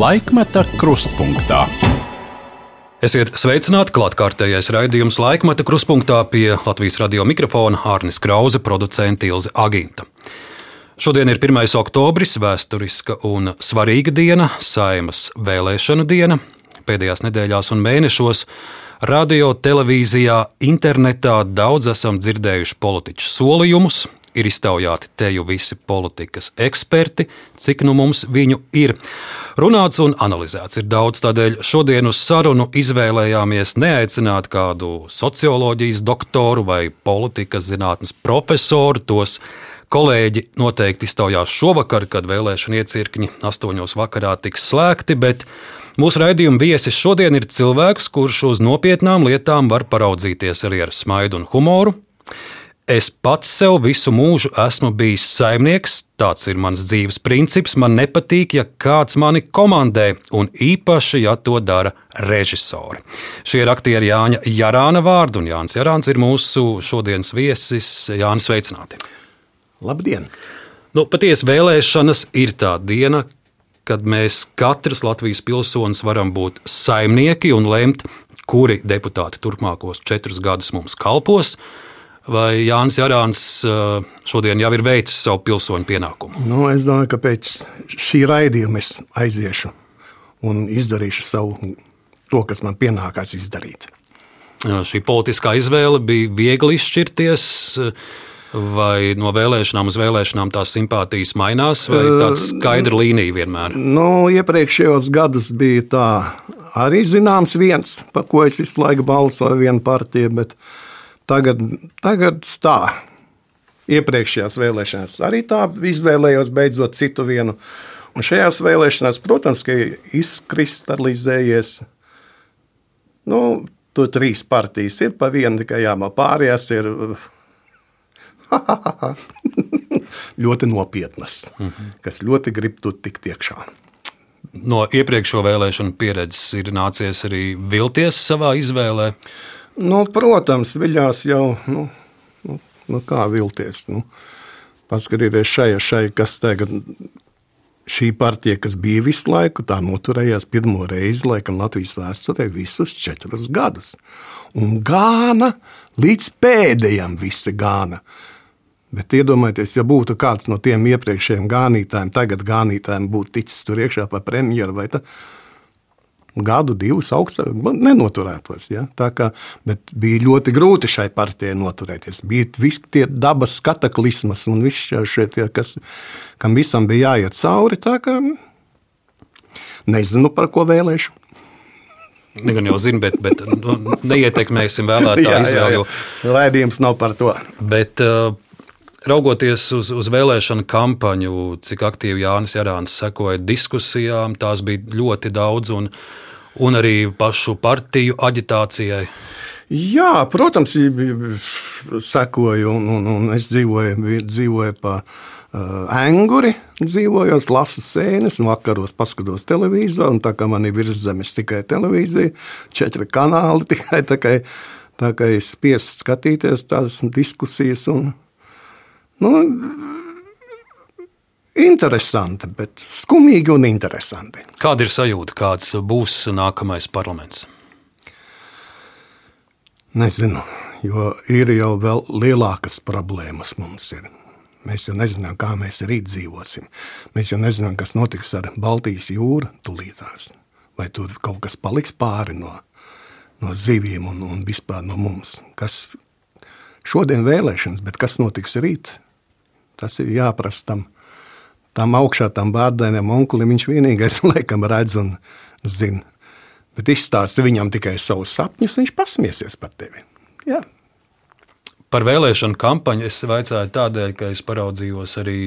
Laikmeta krustpunktā. Esiet sveicināti klātkārtējais raidījums laikmeta krustpunktā pie Latvijas radio mikrofona Hārnis Krause, producents Ilze Aginta. Šodien ir 1. oktobris, vēsturiska un svarīga diena, saimas vēlēšanu diena. Pēdējās nedēļās un mēnešos radio, televīzijā, internetā daudz esam dzirdējuši politiķu solījumus, ir iztaujāti teju visi politikas eksperti, cik nu mums viņu ir. Runāts un analizēts ir daudz, tādēļ šodien uz sarunu izvēlējāmies neaicināt kādu socioloģijas doktoru vai politikas zinātnes profesoru. Tos kolēģi noteikti iztaujās šovakar, kad vēlēšana iecirkņi astoņos vakarā tiks slēgti, bet mūsu raidījuma viesis šodien ir cilvēks, kurš uz nopietnām lietām var paraudzīties arī ar smaidu un humoru. Es pats sev visu mūžu esmu bijis saimnieks, tāds ir mans dzīves princips. Man nepatīk, ja kāds mani komandē, un īpaši, ja to dara režisori. Šie ir aktieri Jāņa Jarāna vārdu, un Jānis Jarāns ir mūsu šodienas viesis. Jānis, sveicināti! Labdien! Nu, patiesi vēlēšanas ir tā diena, kad mēs katrs Latvijas pilsonis varam būt saimnieki un lemt, kuri deputāti turpmākos četrus gadus mums kalpos vai Jānis Jārāns uh, šodien jau ir veicis savu pilsoņu pienākumu? Nu, es domāju, ka pēc šī raidījuma es aiziešu un izdarīšu savu to, kas man pienākās izdarīt. Šī politiskā izvēle bija viegli izšķirties. Vai no vēlēšanām uz vēlēšanām tās simpātijas mainās, vai tāda skaidra līnija vienmēr? Nu, iepriekšējos gados bija tā arī zināms viens, par ko es visu laiku balsoju, viena partija, bet uh, Tagad, tagad tā. Iepriekšējās vēlēšanās arī tā izvēlējos beidzot citu vienu. Un šajās vēlēšanās, protams, ka izkristalizējies. Nu, tur trīs partijas ir pa vienu, tikai jāmā pārējās ir ļoti nopietnas, mm -hmm. kas ļoti grib tur tikt iekšā. No iepriekšējo vēlēšanu pieredzes ir nācies arī vilties savā izvēlē. Nu, protams, viļās jau, nu, nu, nu kā vilties. Nu. Paskatieties šai, šai, kas tagad šī partija, kas bija visu laiku, tā noturējās pirmo reizi, laikam, Latvijas vēsturē visus četrus gadus. Un gāna līdz pēdējam visi gāna. Bet iedomājieties, ja būtu kāds no tiem iepriekšējiem gānītājiem, tagad gānītājiem būtu ticis tur iekšā par premjeru vai tā, gadu, divus augstāk nenoturētos. Ja? Tā kā, bija ļoti grūti šai partijai noturēties. Bija visi tie dabas kataklizmas un viss šie, tie, kas, kam visam bija jāiet cauri. Nezinu, par ko vēlēšu. Gan jau zinu, bet, bet nu, neietekmēsim vēlētāju izvēli. Raidījums nav par to. Bet, uh, Raugoties uz, uz vēlēšanu kampaņu, cik aktīvi Jānis Jārāns sekoja diskusijām, tās bija ļoti daudz, un, un arī pašu partiju aģitācijai. Jā, protams, sekoju, un, un, un es dzīvoju, dzīvoju pa uh, anguri, dzīvoju, lasu sēnes, un vakaros paskatos televizoru, un tā kā man ir virszemes tikai televīzija, četri kanāli tikai, tā kā, tā kā es spiestu skatīties tās diskusijas, un, Nu, interesanti, bet skumīgi un interesanti. Kāda ir sajūta, kāds būs nākamais parlaments? Nezinu, jo ir jau vēl lielākas problēmas mums. Ir. Mēs jau nezinām, kā mēs rīt dzīvosim. Mēs jau nezinām, kas notiks ar Baltijas jūru tūlītās. Vai tur kaut kas paliks pāri no, no zivīm un, un vispār no mums. Kas šodien vēlēšanas, bet kas notiks rīt? Tas ir jāprasa tam, tam augšā, tam bērnam, onkulim. Viņš vienīgais laikam redz un zina. Bet izstāsti viņam tikai savus sapņus, viņš pasmiesies par tevi. Jā. Par vēlēšanu kampaņu es vaicāju tādēļ, ka es paraudzījos arī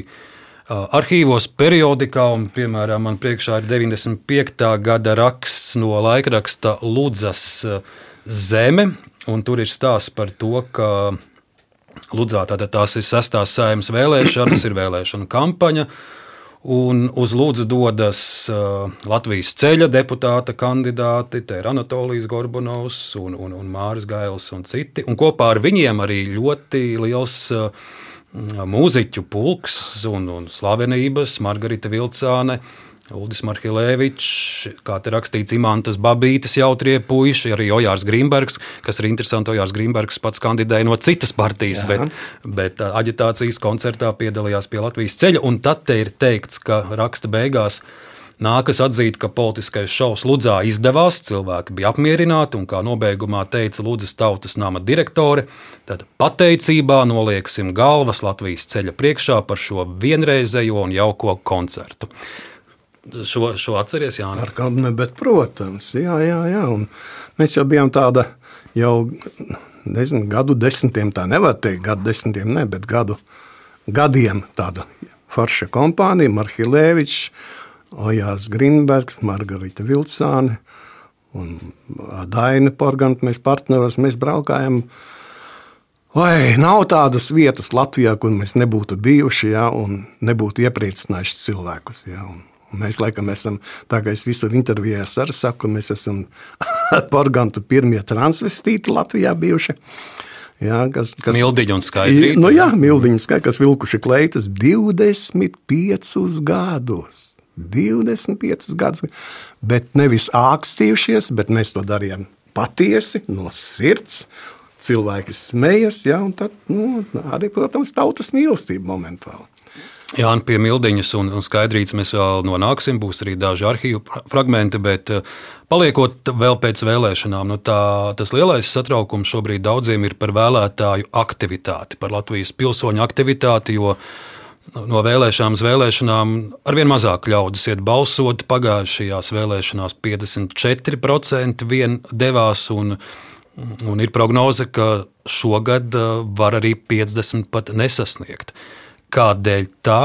arhīvos, periodikā, un, piemēram, man priekšā ir 95. gada raksts no laikraksta Ludzas Zeme, un tur ir stāsts par to, ka Ludzā tātad tās ir sestās sēmas vēlēšanas, ir vēlēšana kampaņa. Un uz Lūdzu dodas uh, Latvijas ceļa deputāta kandidāti, te ir Anatolijas Gorbunovs un, un, un Māris Gails un citi. Un kopā ar viņiem arī ļoti liels uh, mūziķu pulks un, un slavenības Margarita Vilcāne, Uldis Markilēvičs, kā te rakstīts, Imantas Babītas jautrie puiši, arī Ojārs Grīmbergs, kas ir interesanti. Ojārs Grīmbergs pats kandidēja no citas partijas, Jā. bet, bet aģitācijas koncertā piedalījās pie Latvijas ceļa. Un tad te ir teikts, ka raksta beigās. Nākas atzīt, ka politiskais šovs Ludzā izdevās, cilvēki bija apmierināti, un kā nobeigumā teica Ludzas tautas nama direktore, tad pateicībā nolieksim galvas Latvijas ceļa priekšā par šo vienreizējo un jauko koncertu. Šo, šo atceries, Jā, ar kādu bet, protams, jā, jā, jā. Un mēs jau bijām tāda jau, nezinu, gadu desmitiem, tā nevar teikt, gadu desmitiem, ne, bet gadu gadiem tāda forša kompānija, Marhilēvičs, Ojārs Grīnbergs, Margarita Vilcāne un Daina Porganta. Mēs partneros, mēs braukājam. Vai nav tādas vietas Latvijā, kur mēs nebūtu bijuši ja, un nebūtu iepriecinājuši cilvēkus. Ja, un, Mēs laikam esam, tā kā es visur intervijās arī saku, mēs esam Porgantu pirmie transvestīti Latvijā bijuši. Jā, kas, kas, mildiņa un skaidri. Nu jā, mildiņa skaidri, kas vilkuši kleitas 25 gadus. 25 gadus, bet nevis ākstījušies, bet mēs to darījām patiesi, no sirds. Cilvēki smējas, ja, un tad, nu, arī, protams, tautas mīlestība momentāli. Jā, pie mildiņas un, un skaidrības mēs vēl nonāksim. Būs arī daži arhīvu fragmenti, bet eh, paliekot vēl pēc vēlēšanām, nu tā, tas lielais satraukums šobrīd daudziem ir par vēlētāju aktivitāti, par Latvijas pilsoņu aktivitāti. Jo no vēlēšanām uz vēlēšanām arvien mazāk ļaudis iet balsot. Pagājušajās vēlēšanās 54% vien devās, un, un ir prognoze, ka šogad uh, var arī 50% pat nesasniegt. Kādēļ tā?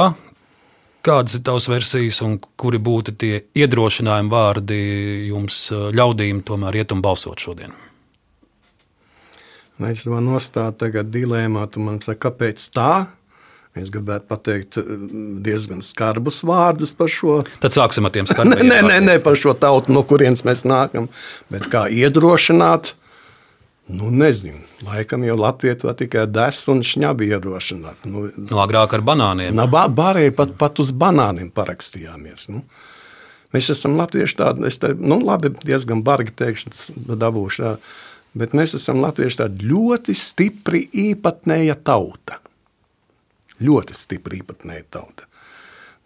Kādas ir tavas versijas, un kuri būtu tie iedrošinājumi vārdi jums uh, ļaudīm tomēr iet un balsot šodien? Es to nostāju tagad dilēmā, tu man saki, kāpēc tā? Es gribētu pateikt eh, diezgan skarbus vārdus par šo. Tad sāksim ar tiem skarbiem. nē, nē, nē, par šo tautu, no kurienes mēs nākam. Bet kā iedrošināt, nu nezinu. Laikam jau Latvijā to tikai des un šņabi iedrošināt. Nu, no agrāk ar banāniem. Na, Bārēji pat, pat uz banāniem parakstījāmies. Nu. Mēs esam latvieši tādi, es te, nu labi, diezgan bargi teikšu, dabūšu, jā. bet mēs esam latvieši tādi ļoti stipri īpatnēja tauta ļoti stipra īpatnēja tauta.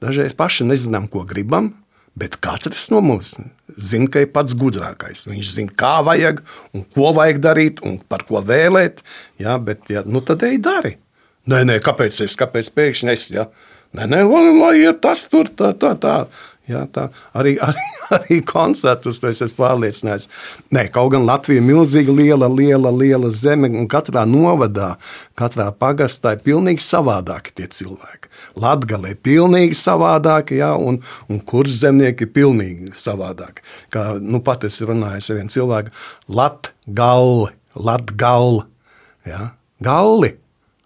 Dažreiz paši nezinām, ko gribam, bet katrs no mums zina, ka ir pats gudrākais. Viņš zina, kā vajag un ko vajag darīt un par ko vēlēt. Ja, bet, ja, nu tad ej dari. Nē, nē, kāpēc es, kāpēc pēkšņi es, ja? Nē, nē, lai ir tas tur, tā, tā, tā. Ja, tā, arī, arī, arī koncertus es esmu pārliecināts. Nē, kaut gan Latvija ir milzīga, liela, liela, liela zeme, un katrā novadā, katrā pagastā ir pilnīgi savādāki tie cilvēki. Latvija ir pilnīgi savādāka, ja, un, un kurs zemnieki ir pilnīgi savādāki. Kā nu, pat es runāju ar vienu cilvēku, Latgali, Latgali, ja, Galli,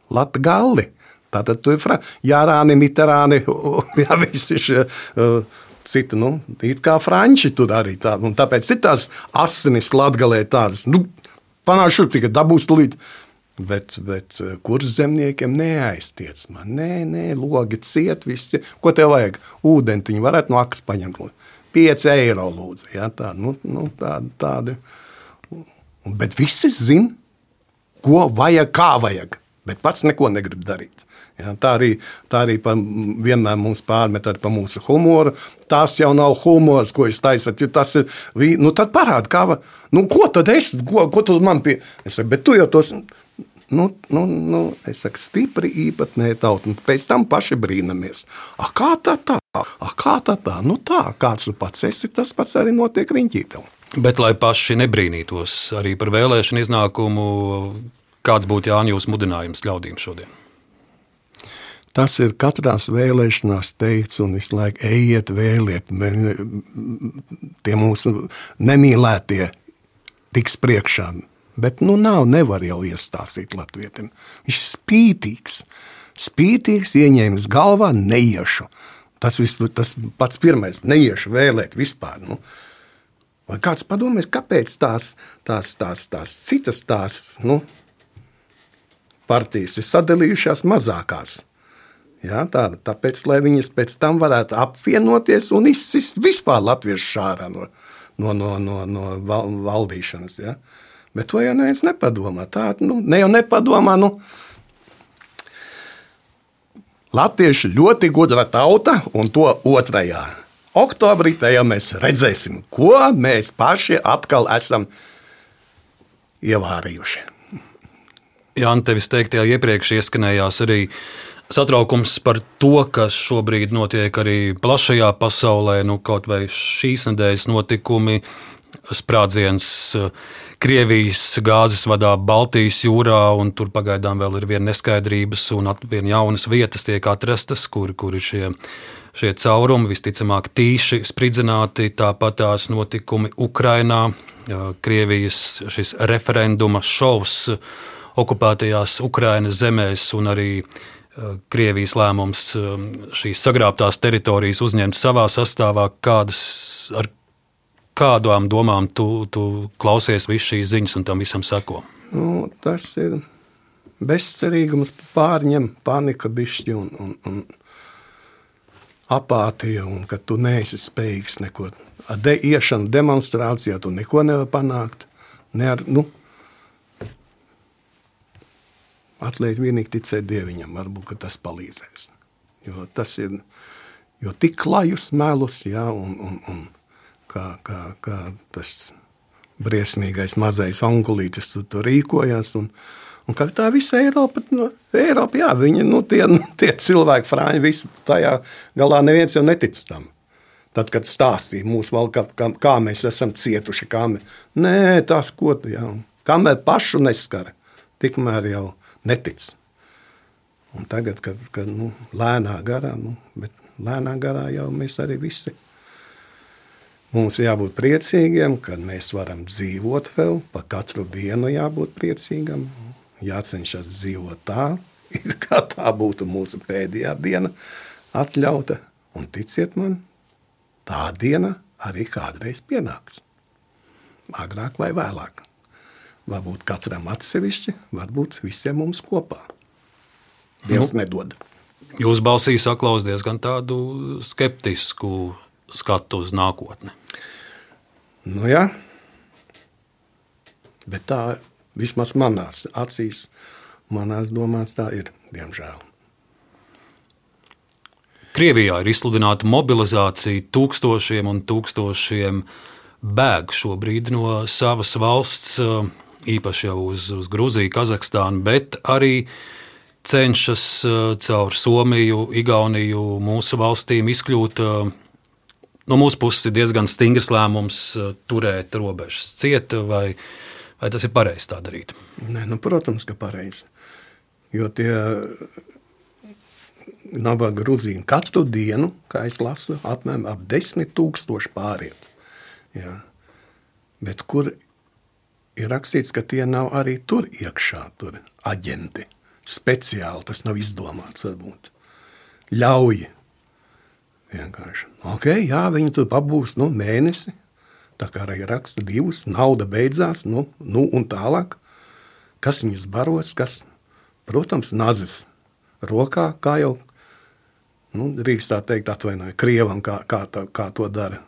Latgali. Tātad tur ir Jārāni, Mitterāni, jā, visi šie. Uh, citu, nu, it kā franči tur arī tā. Un tāpēc ir tās asinis latgalē tādas, nu, panāšu tikai dabūs līdzi. Bet, bet kurš zemniekiem neaiztiec man? Nē, nē, logi ciet, viss ciet. Ko tev vajag? Ūdentiņu varētu no akas paņemt. 5 eiro lūdzu. Ja, tā, nu, nu, tādi, tādi. Bet visi zina, ko vajag, kā vajag. Bet pats neko negrib darīt. Ja, tā arī, tā arī pa, vienmēr mums pārmet par mūsu humoru. Tas jau nav humors, ko es taisu. Tas ir. Nu, tad parādi, kā. Nu, ko tad es, ko, ko tu man pie. Es saku, bet tu jau tos. Nu, nu, nu, es saku, stipri īpatnēji tauta. Pēc tam paši brīnamies. A, kā tā tā? A, kā tā tā? Nu tā, kāds tu pats esi, tas pats arī notiek riņķītev. Bet, lai paši nebrīnītos arī par vēlēšanu iznākumu, kāds būtu Jānis mudinājums ļaudīm šodien? Tas ir katrā vēlēšanās teikts, un visu laiku ejiet, vēliet, tie mūsu nemīlētie tiks priekšā. Bet nu nav, nevar jau iestāstīt latvietim. Viņš ir spītīgs, spītīgs, ieņēmis galvā, neiešu. Tas, vis, tas pats pirmais, neiešu vēlēt vispār. Nu. Vai kāds padomās, kāpēc tās, tās, tās, tās citas tās, nu, partijas ir sadalījušās mazākās? Jā, tā, tāpēc, lai viņas pēc tam varētu apvienoties un izsist vispār latviešu šārā no, no, no, no, no val, valdīšanas. Ja? Bet to jau neviens nepadomā. Tā nu, ne jau nepadomā. Nu, Latvieši ļoti gudra tauta, un to otrajā oktobrī jau mēs redzēsim, ko mēs paši atkal esam ievārījuši. Jā, tevis teiktajā iepriekš ieskanējās arī satraukums par to, kas šobrīd notiek arī plašajā pasaulē, nu, kaut vai šīs nedēļas notikumi, sprādziens Krievijas gāzes vadā Baltijas jūrā, un tur pagaidām vēl ir viena neskaidrības, un vien jaunas vietas tiek atrastas, kur, kur ir šie, šie caurumi, visticamāk, tīši spridzināti. Tāpat tās notikumi Ukrainā, Krievijas šis referenduma šovs okupētajās Ukrainas zemēs un arī Krievijas lēmums šīs sagrābtās teritorijas uzņemt savā sastāvā, kādas, ar kādām domām tu, tu klausies visas šīs ziņas un tam visam sako? Nu, tas ir bezcerīgums, pārņem panika, bišķi un, un, un apātija, un ka tu neesi spējīgs neko. Ar de, iešanu demonstrācijā tu neko nevari panākt. Ne ar, nu, atliek vienīgi ticēt Dieviņam, varbūt tas palīdzēs. Jo tas ir jo tik klajus melus, jā, un, un, un kā, kā, kā tas briesmīgais mazais angulītis tur, tur rīkojās. Un, un kā tā visa Eiropa, nu, Eiropa jā, viņi, nu, tie, nu, tie cilvēki, frāņi, visi tajā galā neviens jau netic tam. Tad, kad stāstīja mūsu valsts, kā, kā mēs esam cietuši, kā mēs, nē, tas ko tu jau, kamēr pašu neskara, tikmēr jau netic. Un tagad, kad, kad nu, lēnā garā, nu, bet lēnā garā jau mēs arī visi Mums jābūt priecīgiem, kad mēs varam dzīvot vēl, pa katru dienu jābūt priecīgam, jācenšas dzīvot tā, it kā tā būtu mūsu pēdējā diena atļauta. Un ticiet man, tā diena arī kādreiz pienāks. Agrāk vai vēlāk. Varbūt katram atsevišķi, varbūt visiem mums kopā. Dievs nu, nedod. Jūs balsī saklaus diezgan tādu skeptisku skatu uz nākotni. Nu, jā, bet tā vismaz manās acīs, manās domās tā ir, diemžēl. Krievijā ir izsludināta mobilizācija, tūkstošiem un tūkstošiem bēg šobrīd no savas valsts, īpaši jau uz, uz Grūziju, Kazahstānu, bet arī cenšas caur Somiju, Igauniju, mūsu valstīm izkļūt no mūsu puses ir diezgan stingrs lēmums uh, turēt robežas cieta, vai, vai tas ir pareizi tā darīt? Nē, nu, protams, ka pareizi. Jo tie nabaga grūzīni katru dienu, kā es lasu, apmēram ap desmit tūkstoši pāriet. Jā. Bet kur ir rakstīts, ka tie nav arī tur iekšā, tur aģenti. Speciāli tas nav izdomāts varbūt. Ļauj Vienkārši. Ok, jā, viņi tur pabūs nu, mēnesi. Tā kā arī raksta divus, nauda beidzās, nu, nu un tālāk. Kas viņus baros, kas, protams, nazis rokā, kā jau nu, drīkst tā teikt, atvainojiet, krievam, kā, kā, tā, kā to dara.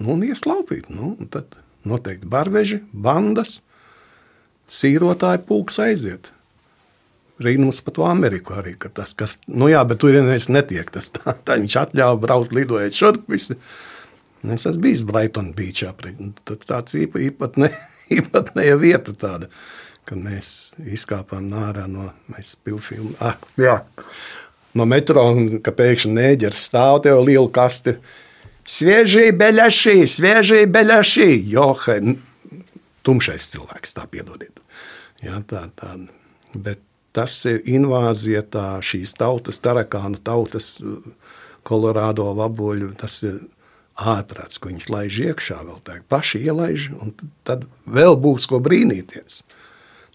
Nu, un ieslaupīt. Nu, tad noteikti barveži, bandas, sīrotāji pūks aiziet. Rīnums par to Ameriku arī. Tas, kas, nu jā, bet tur neviens netiek. Tas, tā, tā viņš atļāva braukt, lidojot šurp. Visi. Es esmu bijis Brighton Beachā. Tad tāds īpa, īpatnē, īpatnēja vieta tāda, kad mēs izkāpām ārā no pilfilmu. Ah, jā. no metro, un ka pēkšņi nēģers stāv tev lielu kasti. Sviežī beļašī, sviežī beļašī. Johe, tumšais cilvēks, tā piedodiet. Jā, tā, tā. Bet tas ir invāzija, tā šīs tautas, tarakānu tautas, kolorādo vaboļu, tas ir ārprāts, ko viņas laiž iekšā vēl tā, paši ielaiž, un tad vēl būs ko brīnīties.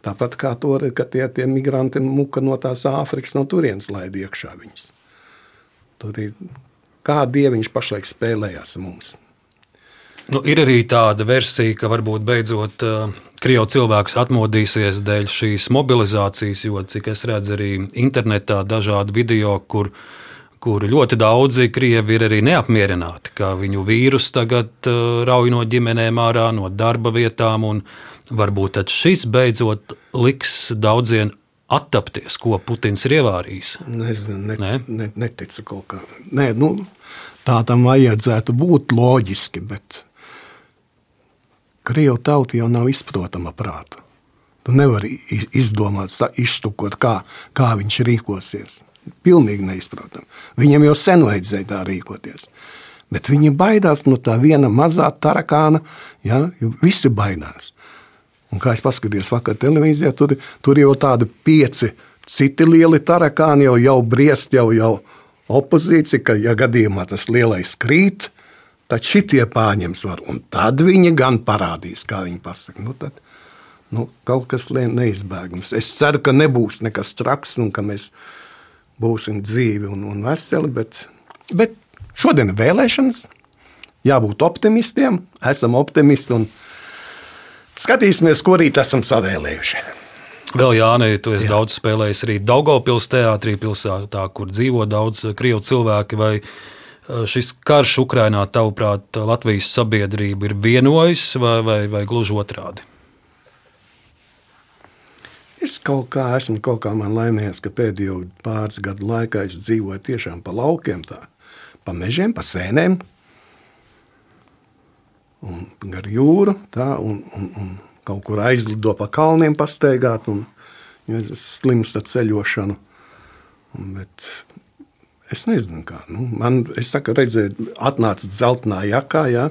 Tāpat kā to, ka tie, tie migranti muka no tās Āfrikas, no turienes laid iekšā viņas. Tur ir kā dieviņš pašlaik spēlējās mums. Nu, ir arī tāda versija, ka varbūt beidzot Krievu cilvēks atmodīsies dēļ šīs mobilizācijas, jo, cik es redzu, arī internetā dažādi video, kur, kur ļoti daudzi krievi ir arī neapmierināti, ka viņu vīrus tagad uh, rauj no ģimenēm ārā, no darba vietām, varbūt šis beidzot liks daudziem attapties, ko Putins ir ievārījis. Nezinu, ne, ne? Ne, neticu kaut kā. Nē, nu, tā tam vajadzētu būt loģiski, bet Krievu tauta jau nav izprotama prāta. Tu nevari izdomāt, iztukot, kā, kā viņš rīkosies. Pilnīgi neizprotami. Viņam jau sen vajadzēja tā rīkoties. Bet viņi baidās no tā viena mazā tarakāna. Ja, visi baidās. Un kā es paskatījos vakar televīzijā, tur, tur jau tādi pieci citi lieli tarakāni jau, jau briest, jau, jau opozīcija, ka, ja gadījumā tas lielais krīt, tad šitie pārņems varu. Un tad viņi gan parādīs, kā viņi pasaka. Nu, tad, nu, kaut kas neizbēgams. Es ceru, ka nebūs nekas traks un ka mēs būsim dzīvi un, un veseli. Bet, bet šodien ir vēlēšanas. Jābūt optimistiem, esam optimisti un skatīsimies, ko rīt esam savēlējuši. Vēl Jānis, tu esi Jā. daudz spēlējis arī Daugopils teātrī, pilsētā, kur dzīvo daudz krievu cilvēki. Vai Eh, šis karš Ukrainā, tavuprāt, Latvijas sabiedrība ir vienojis vai, vai, vai gluži otrādi? Es kaut kā esmu kaut kā laimīgs, ka pēdējo pāris gadu laikā es dzīvoju tiešām pa laukiem, tā, pa mežiem, pa sēnēm, un gar jūru, tā, un, un, un kaut kur aizlido pa kalniem pastaigāt, un ja slimsta ceļošanu. Un, bet Es nezinu, kā. Nu, man, es saku, redzēju, atnāca zeltainā jakā. Ja,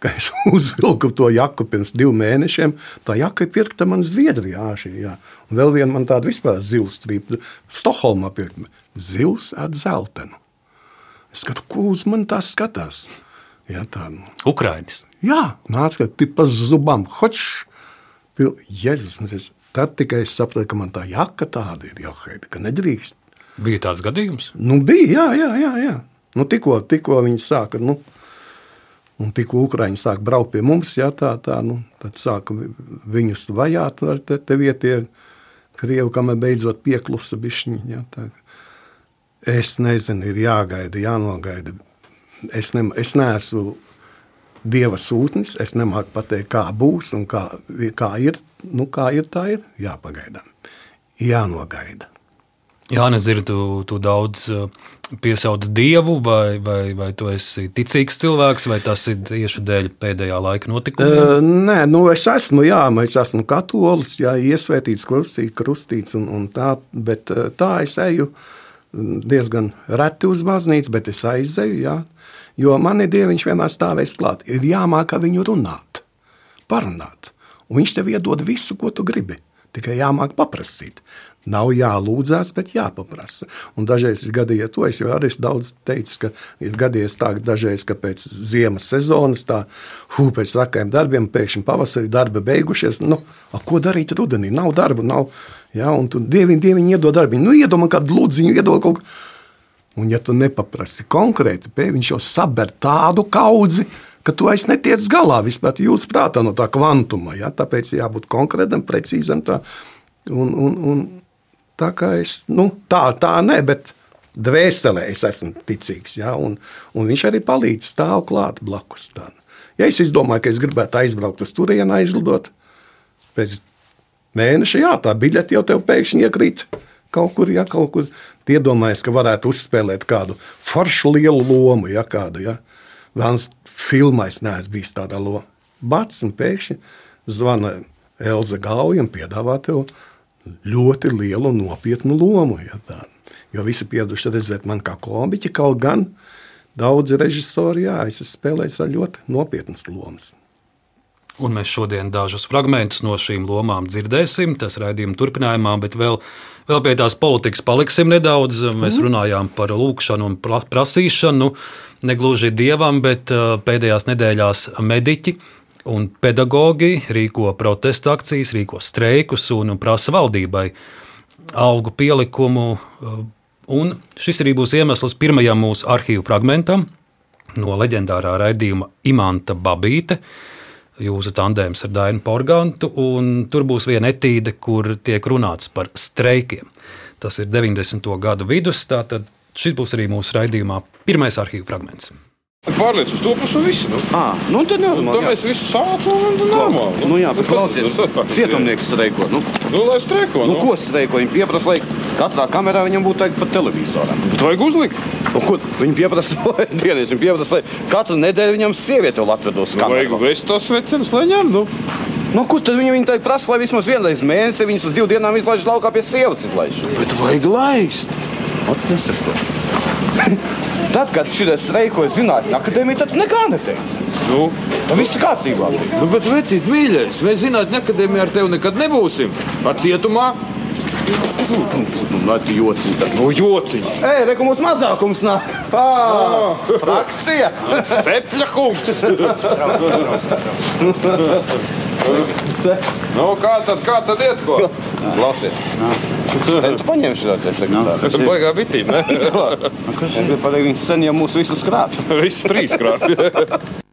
Kad es uzvilku to jaku pirms diviem mēnešiem, tā jaka ir pirkta man Zviedrijā. Šī, jā. Un vēl viena man tāda vispār zila strīpa, Stokholmā pirkta. Zils ar zeltainu. Es skatu, ko uz mani tā skatās. Tā. Nu. Ukraiņas. Jā, nāca, ka tu pa zubām hočs. Jēzus, tad tikai es sapratu, ka man tā jaka tāda ir, joheida, ka nedrīkst Bija tāds gadījums? Nu, bija, jā, jā, jā. jā. Nu, tikko, tikko viņi sāka, nu, un tikko Ukrāņi sāka braukt pie mums, jā, tā, tā, nu, tad sāka viņus vajāt ar te, te vietie Krievi, kamēr beidzot pieklusa bišķiņi, jā, tā. Es nezinu, ir jāgaida, jānogaida. Es, ne, es neesmu Dieva sūtnis, es nemāku pateikt, kā būs un kā, kā ir. Nu, kā ir, tā ir jāpagaida. Jānogaida. Jā, nezinu, tu, tu daudz uh, piesauc dievu, vai, vai, vai tu esi ticīgs cilvēks, vai tas ir tieši dēļ pēdējā laika notikumiem? Uh, nē, nu es esmu, jā, es esmu katolis, jā, iesvētīts, krustīts, krustīts un, un tā, bet uh, tā es eju diezgan reti uz baznīcu, bet es aizeju, jā, jo mani dieviņš vienmēr stāvēs klāt. Ir jāmāk ar viņu runāt, parunāt, un viņš tev iedod visu, ko tu gribi. Tikai jāmāk paprasīt. Nav jālūdzās, bet jāpaprasa. Un dažreiz ir gadījies to, es jau arī daudz teicu, ka ir gadījies tā, ka dažreiz, ka pēc ziemas sezonas, tā hū, pēc vakajiem darbiem, pēkšņi pavasarī darba beigušies. Nu, a, ko darīt rudenī? Nav darba, nav. Ja, un tu dieviņ, dieviņ iedod darbu. Nu, iedomā kādu lūdziņu, iedod kaut ko. Un ja tu nepaprasi konkrēti, pē, viņš jau saber tādu kaudzi, ka tu aiz netiec galā vispār, tu jūtas prātā no tā kvantuma. Ja? Tāpēc jābūt konkrētam, precīzam. Tā. Un, un, un Tā kā es, nu, tā, tā ne, bet dvēselē es esmu ticīgs. Ja, un, un viņš arī palīdz stāv klāt blakus tam. Ja es izdomāju, ka es gribētu aizbraukt uz turieni, aizlidot, pēc mēneša, jā, tā biļete jau tev pēkšņi iekrīt kaut kur, ja kaut kur. Iedomājies, ka varētu uzspēlēt kādu foršu lielu lomu, ja kādu. Ja. Vēlams, filmā es neesmu bijis tādā lomā. Bats un pēkšņi zvana Elza Gauja un piedāvā tev ļoti lielu un nopietnu lomu. Ja tā. jo visi pieraduši redzēt man kā komiķi, kaut gan daudzi režisori, jā, es esmu spēlējis ar ļoti nopietnas lomas. Un mēs šodien dažus fragmentus no šīm lomām dzirdēsim, tas raidījuma turpinājumā, bet vēl, vēl pie tās politikas paliksim nedaudz. Mēs mm. runājām par lūkšanu un prasīšanu, negluži dievam, bet pēdējās nedēļās mediķi un pedagogi rīko protesta akcijas, rīko streikus un prasa valdībai algu pielikumu. Un šis arī būs iemesls pirmajam mūsu arhīvu fragmentam no leģendārā raidījuma Imanta Babīte. Jūsu tandēms ar Dainu Porgantu. Tur būs viena etīde, kur tiek runāts par streikiem. Tas ir 90. gadu vidus. Tātad šis būs arī mūsu raidījumā pirmais arhīvu fragments. Pārliec uz to pusi, un viss. Nu. À, nu tad jā, nu, tad mēs visu sākām, un tas normāli. Nu, nu jā, bet klausies, cietumnieks streiko. Nu, nu, lai streiko. Nu, nu. ko streiko? Viņi pieprasa, lai katrā kamerā viņam būtu tagad pat televizoram. Bet vajag uzlikt. Un, ko viņi pieprasa? Dienas, viņi pieprasa, lai katru nedēļu viņam sieviete vēl atvedos nu, kamerā. Vajag vest tos vecenas, lai ņem. Nu. Nu, kur tad viņi, tā prasa, lai vismaz vienreiz mēnesī viņus uz divām dienām izlaiž laukā pie sievas izlaiž? Bet vajag laist. Ot, nesaprotu. Tad, kad šī streikoja Zinātņu akadēmija, tad nekā neteica. Nu, tad viss ir kārtībā. Nu, bet, vecīt, mīļais, mēs Zinātņu akadēmijā ar tevi nekad nebūsim. Ar cietumā. Nu, nu, tu jociņ. Tad. Nu, jociņ. Ej, reku mums mazākums nāk. Ah, frakcija. Cepļa kungs. nu, kā tad, kā tad iet ko? Klausies. Sen tu paņemši šo te sekretāru. Tas baigā bitīm, ne? Kas ir? Viņš sen jau mūs visus krāpj. Visus trīs krāpj.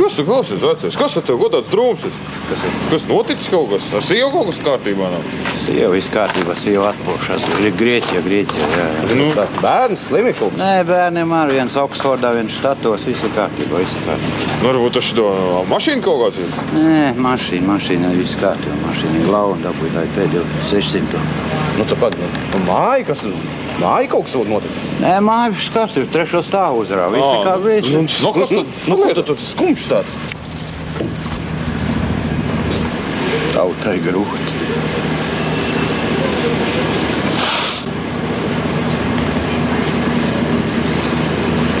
Kas tu klausies, vecais? Kas ar tevi godāts drūms? Kas, ir? kas noticis kaut kas? Ar sievu kaut kas kārtībā nav? Sieva viss kārtībā, sieva atpūšas. Ir Grieķija, Grieķija. Jā, jā. Nu, tā, bērns, slimīgums? Nē, bērniem arī viens Oksfordā, viens štatos, viss ir kārtībā, viss ir kārtībā. Nu, varbūt tas to mašīnu kaut kāds ir? Nē, mašīna, mašīna, viss kārtībā. Mašīna ir glauda, dabūja tā pēdējo 600. Nu, tāpat, nu, māja, kas ir? Māja kaut kas noticis. Nē, māja skats ir trešo stāvu uzrā. Visi kā visi. Nu, nu, kas tad? Nu, ko tu tur skumjš tāds? Tautai grūti.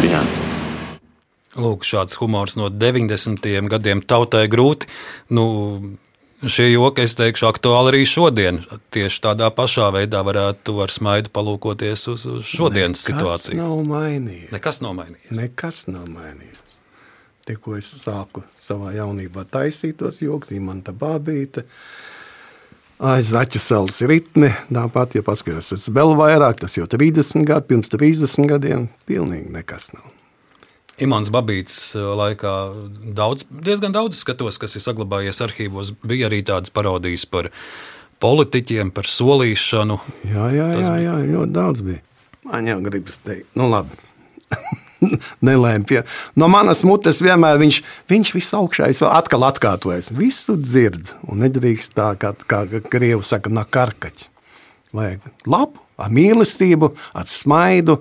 Jā. Lūk, šāds humors no 90. gadiem tautai grūti. Nu, Šie joki, es teikšu, aktuāli arī šodien. Tieši tādā pašā veidā varētu ar smaidu palūkoties uz, uz šodienas Nekas situāciju. Nav mainījies. Nekas nav mainījies. Nekas nav mainījies. Tikko es sāku savā jaunībā taisīt tos joks, imanta bābīte. Aiz zaķu salas ritme, tāpat, ja paskaties, vēl vairāk, tas jau 30 gadi, pirms 30 gadiem, pilnīgi nekas nav. Imants Babīts eh, laikā daudz, diezgan daudz skatos, kas ir saglabājies arhīvos. Bija arī tādas parodijas par politiķiem, par solīšanu. Jā, jā, jā, jā ļoti daudz bija. Man jau gribas teikt, nu labi. Nelēma pie. No manas mutes vienmēr viņš, viņš visaugšējais atkal atkārtojas. Visu dzird un nedrīkst tā, kā, kā krievi saka, nakarkaķis. Vajag labu, ar mīlestību, ar smaidu,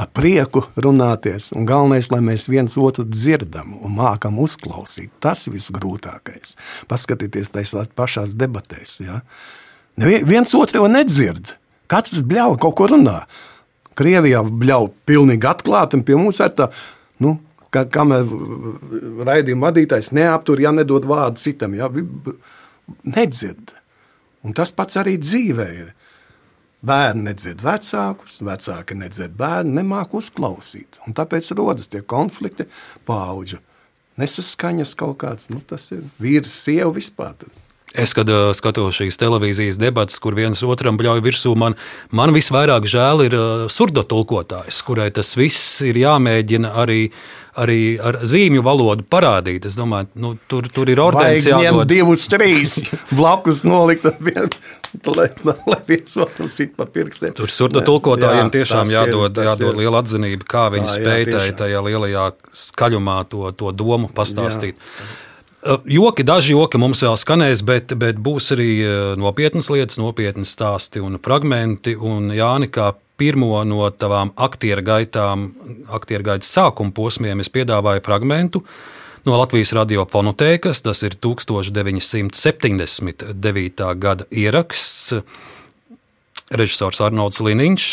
ar prieku runāties. Un galvenais, lai mēs viens otru dzirdam un mākam uzklausīt. Tas ir visgrūtākais. Paskatieties tajās pašās debatēs. Ja? Neviens otru jau nedzird. Katrs bļauj kaut ko runā. Krievijā bļauj pilnīgi atklāti, un pie mums ir tā, nu, ka, kamēr raidījuma vadītājs neaptur, ja nedod vārdu citam, ja, nedzird. Un tas pats arī dzīvē ir. Bērni nedzird vecākus, vecāki nedzird bērnu, nemāk uzklausīt. Un tāpēc rodas tie konflikti, paudžu nesaskaņas kaut kāds. Nu, tas ir vīrs, sieva vispār. Es, kad uh, skatos šīs televīzijas debatas, kur viens otram bļauj virsū, man, man visvairāk žēl ir uh, surdotulkotājs, kurai tas viss ir jāmēģina arī, arī ar zīmju valodu parādīt. Es domāju, nu, tur, tur ir ordens jādod. divus, trīs blakus nolikt, vien, lai, lai viens otru sit pa pirkstiem. Tur surdotulkotājiem jā, tiešām jādod, ir, jādod ir. liela atzinība, kā viņi spēj tajā lielajā skaļumā to, to domu pastāstīt. Jā. Joki, daži joki mums vēl skanēs, bet, bet būs arī nopietnas lietas, nopietni stāsti un fragmenti. Un Jāni, kā pirmo no tavām aktieru gaitām, aktieru gaitas sākuma posmiem, es piedāvāju fragmentu no Latvijas radiofonotēkas. Tas ir 1979. gada ieraksts. Režisors Arnolds Liniņš,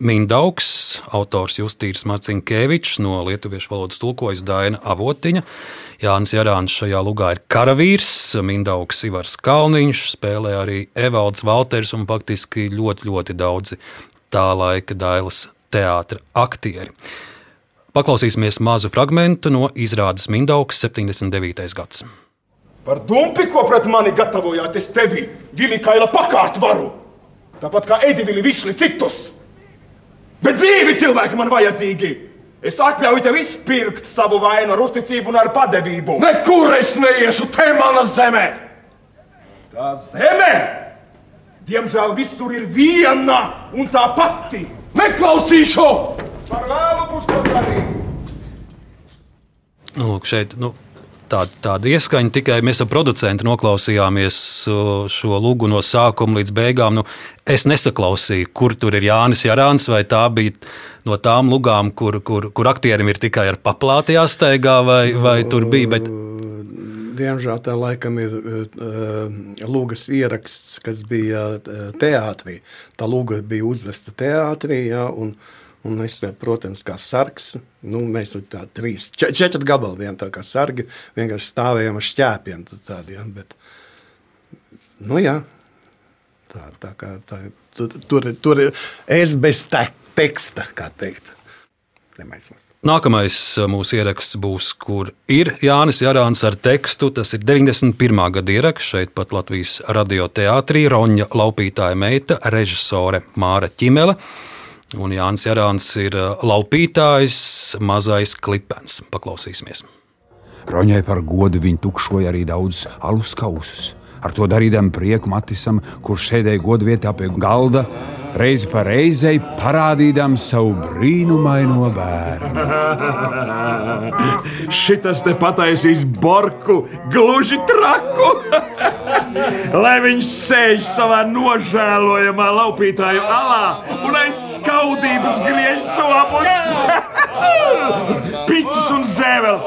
Mindaugs, autors Justīns Marcinkēvičs, no lietuviešu valodas tulkojas Daina Avotiņa. Jānis Jārāns šajā lugā ir karavīrs, Mindaugs Ivars Kalniņš, spēlē arī Evalds Valters un faktiski ļoti, ļoti daudzi tā laika Dailas teātra aktieri. Paklausīsimies mazu fragment no izrādes Mindaugs 79. gads. Par dumpi, ko pret mani gatavojāt, es tevi, Vilikaila, pakārt varu! Tāpat kā Edivili Višli citus! Bet dzīvi cilvēki man vajadzīgi! Es atļauju tev izpirkt savu vainu ar uzticību un ar padevību. Nekur es neiešu, te mana zeme! Tā zeme, diemžēl, visur ir viena un tā pati. Neklausīšu! Par vēlu darīt. Nu, lūk, šeit, nu, tā, tāda ieskaņa tikai mēs ar producentu noklausījāmies uh, šo lūgu no sākuma līdz beigām. Nu, es nesaklausīju, kur tur ir Jānis Jārāns, vai tā bija no tām lugām, kur, kur, kur aktierim ir tikai ar paplāti jāsteigā, vai, vai tur bija. Bet... Diemžēl tā laikam ir uh, lūgas ieraksts, kas bija uh, teātrī. Tā lūga bija uzvesta teātrī, ja, un, un es, protams, kā sargs, nu, mēs tur tā trīs, če, četri gabali vien tā kā sargi, vienkārši stāvējam ar šķēpiem tādi, ja, bet, nu jā, tā, tā kā, tā, tur, tur, tur es bez te, teksta, kā teikt, nemaisos. Nākamais uh, mūsu ieraksts būs, kur ir Jānis Jārāns ar tekstu. Tas ir 91. gada ieraksts šeit, pat Latvijas radioteātrī. Roņa laupītāja meita, režisore Māra Čimele. Un Jānis Jārāns ir uh, laupītājs, mazais klipens. Paklausīsimies. Roņai par godu viņa tukšoja arī daudz alus kausus. Ar to darīdam prieku Matisam, kurš sēdēja godvietā pie galda, reizi pa reizei parādīdams savu brīnumaino bērnu. Šitas te pataisīs borku gluži traku. Lai viņš sēž savā nožēlojamā laupītāju alā un aiz skaudības griež sopus. Piķis un zēvel.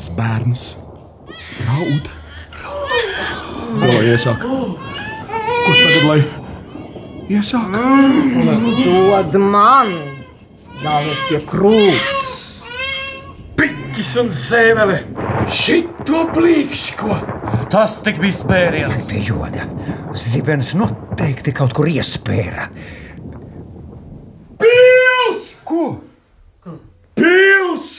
Mans bērns raud. Ko lai iesāk? Ko tagad lai iesāk? Dod man, jāliek pie krūts. Piķis un zēvele. Šito plīkšķi. Tas tik bija spēriens. Pie joda. Zibens noteikti kaut kur iespēra. Pils! Ko? Pils!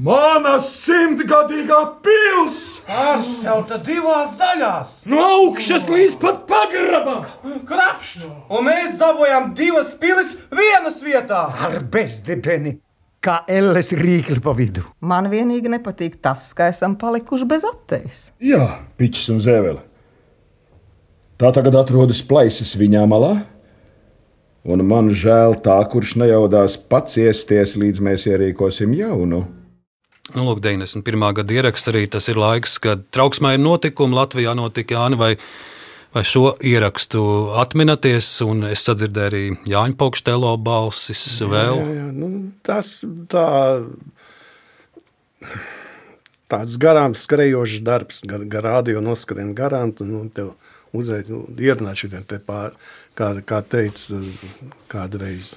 Mana simtgadīgā pils! Pāršķelta divās daļās. No augšas līdz pat pagrabam! Krakšķi! Un mēs dabūjām divas pilis vienas vietā. Ar bezdibeni, kā elles rīkli pa vidu. Man vienīgi nepatīk tas, ka esam palikuši bez attejas. Jā, piķis un zēvele. Tā tagad atrodas plaisas viņā malā. Un man žēl tā, kurš nejaudās pats iesties, līdz mēs ierīkosim jaunu. Nu, lūk, 91. gada ieraksts arī tas ir laiks, kad trauksmē ir notikumi Latvijā notika Jāni vai, vai šo ierakstu atminaties, un es sadzirdēju arī Jāņa Paukštelo balsis vēl. Jā, jā, nu, tas tā, tāds garām skrējošs darbs, gar, gar rādio noskrien garām, un nu, tev uzreiz nu, ierunāt šitiem te pār, kā, kā teica kādreiz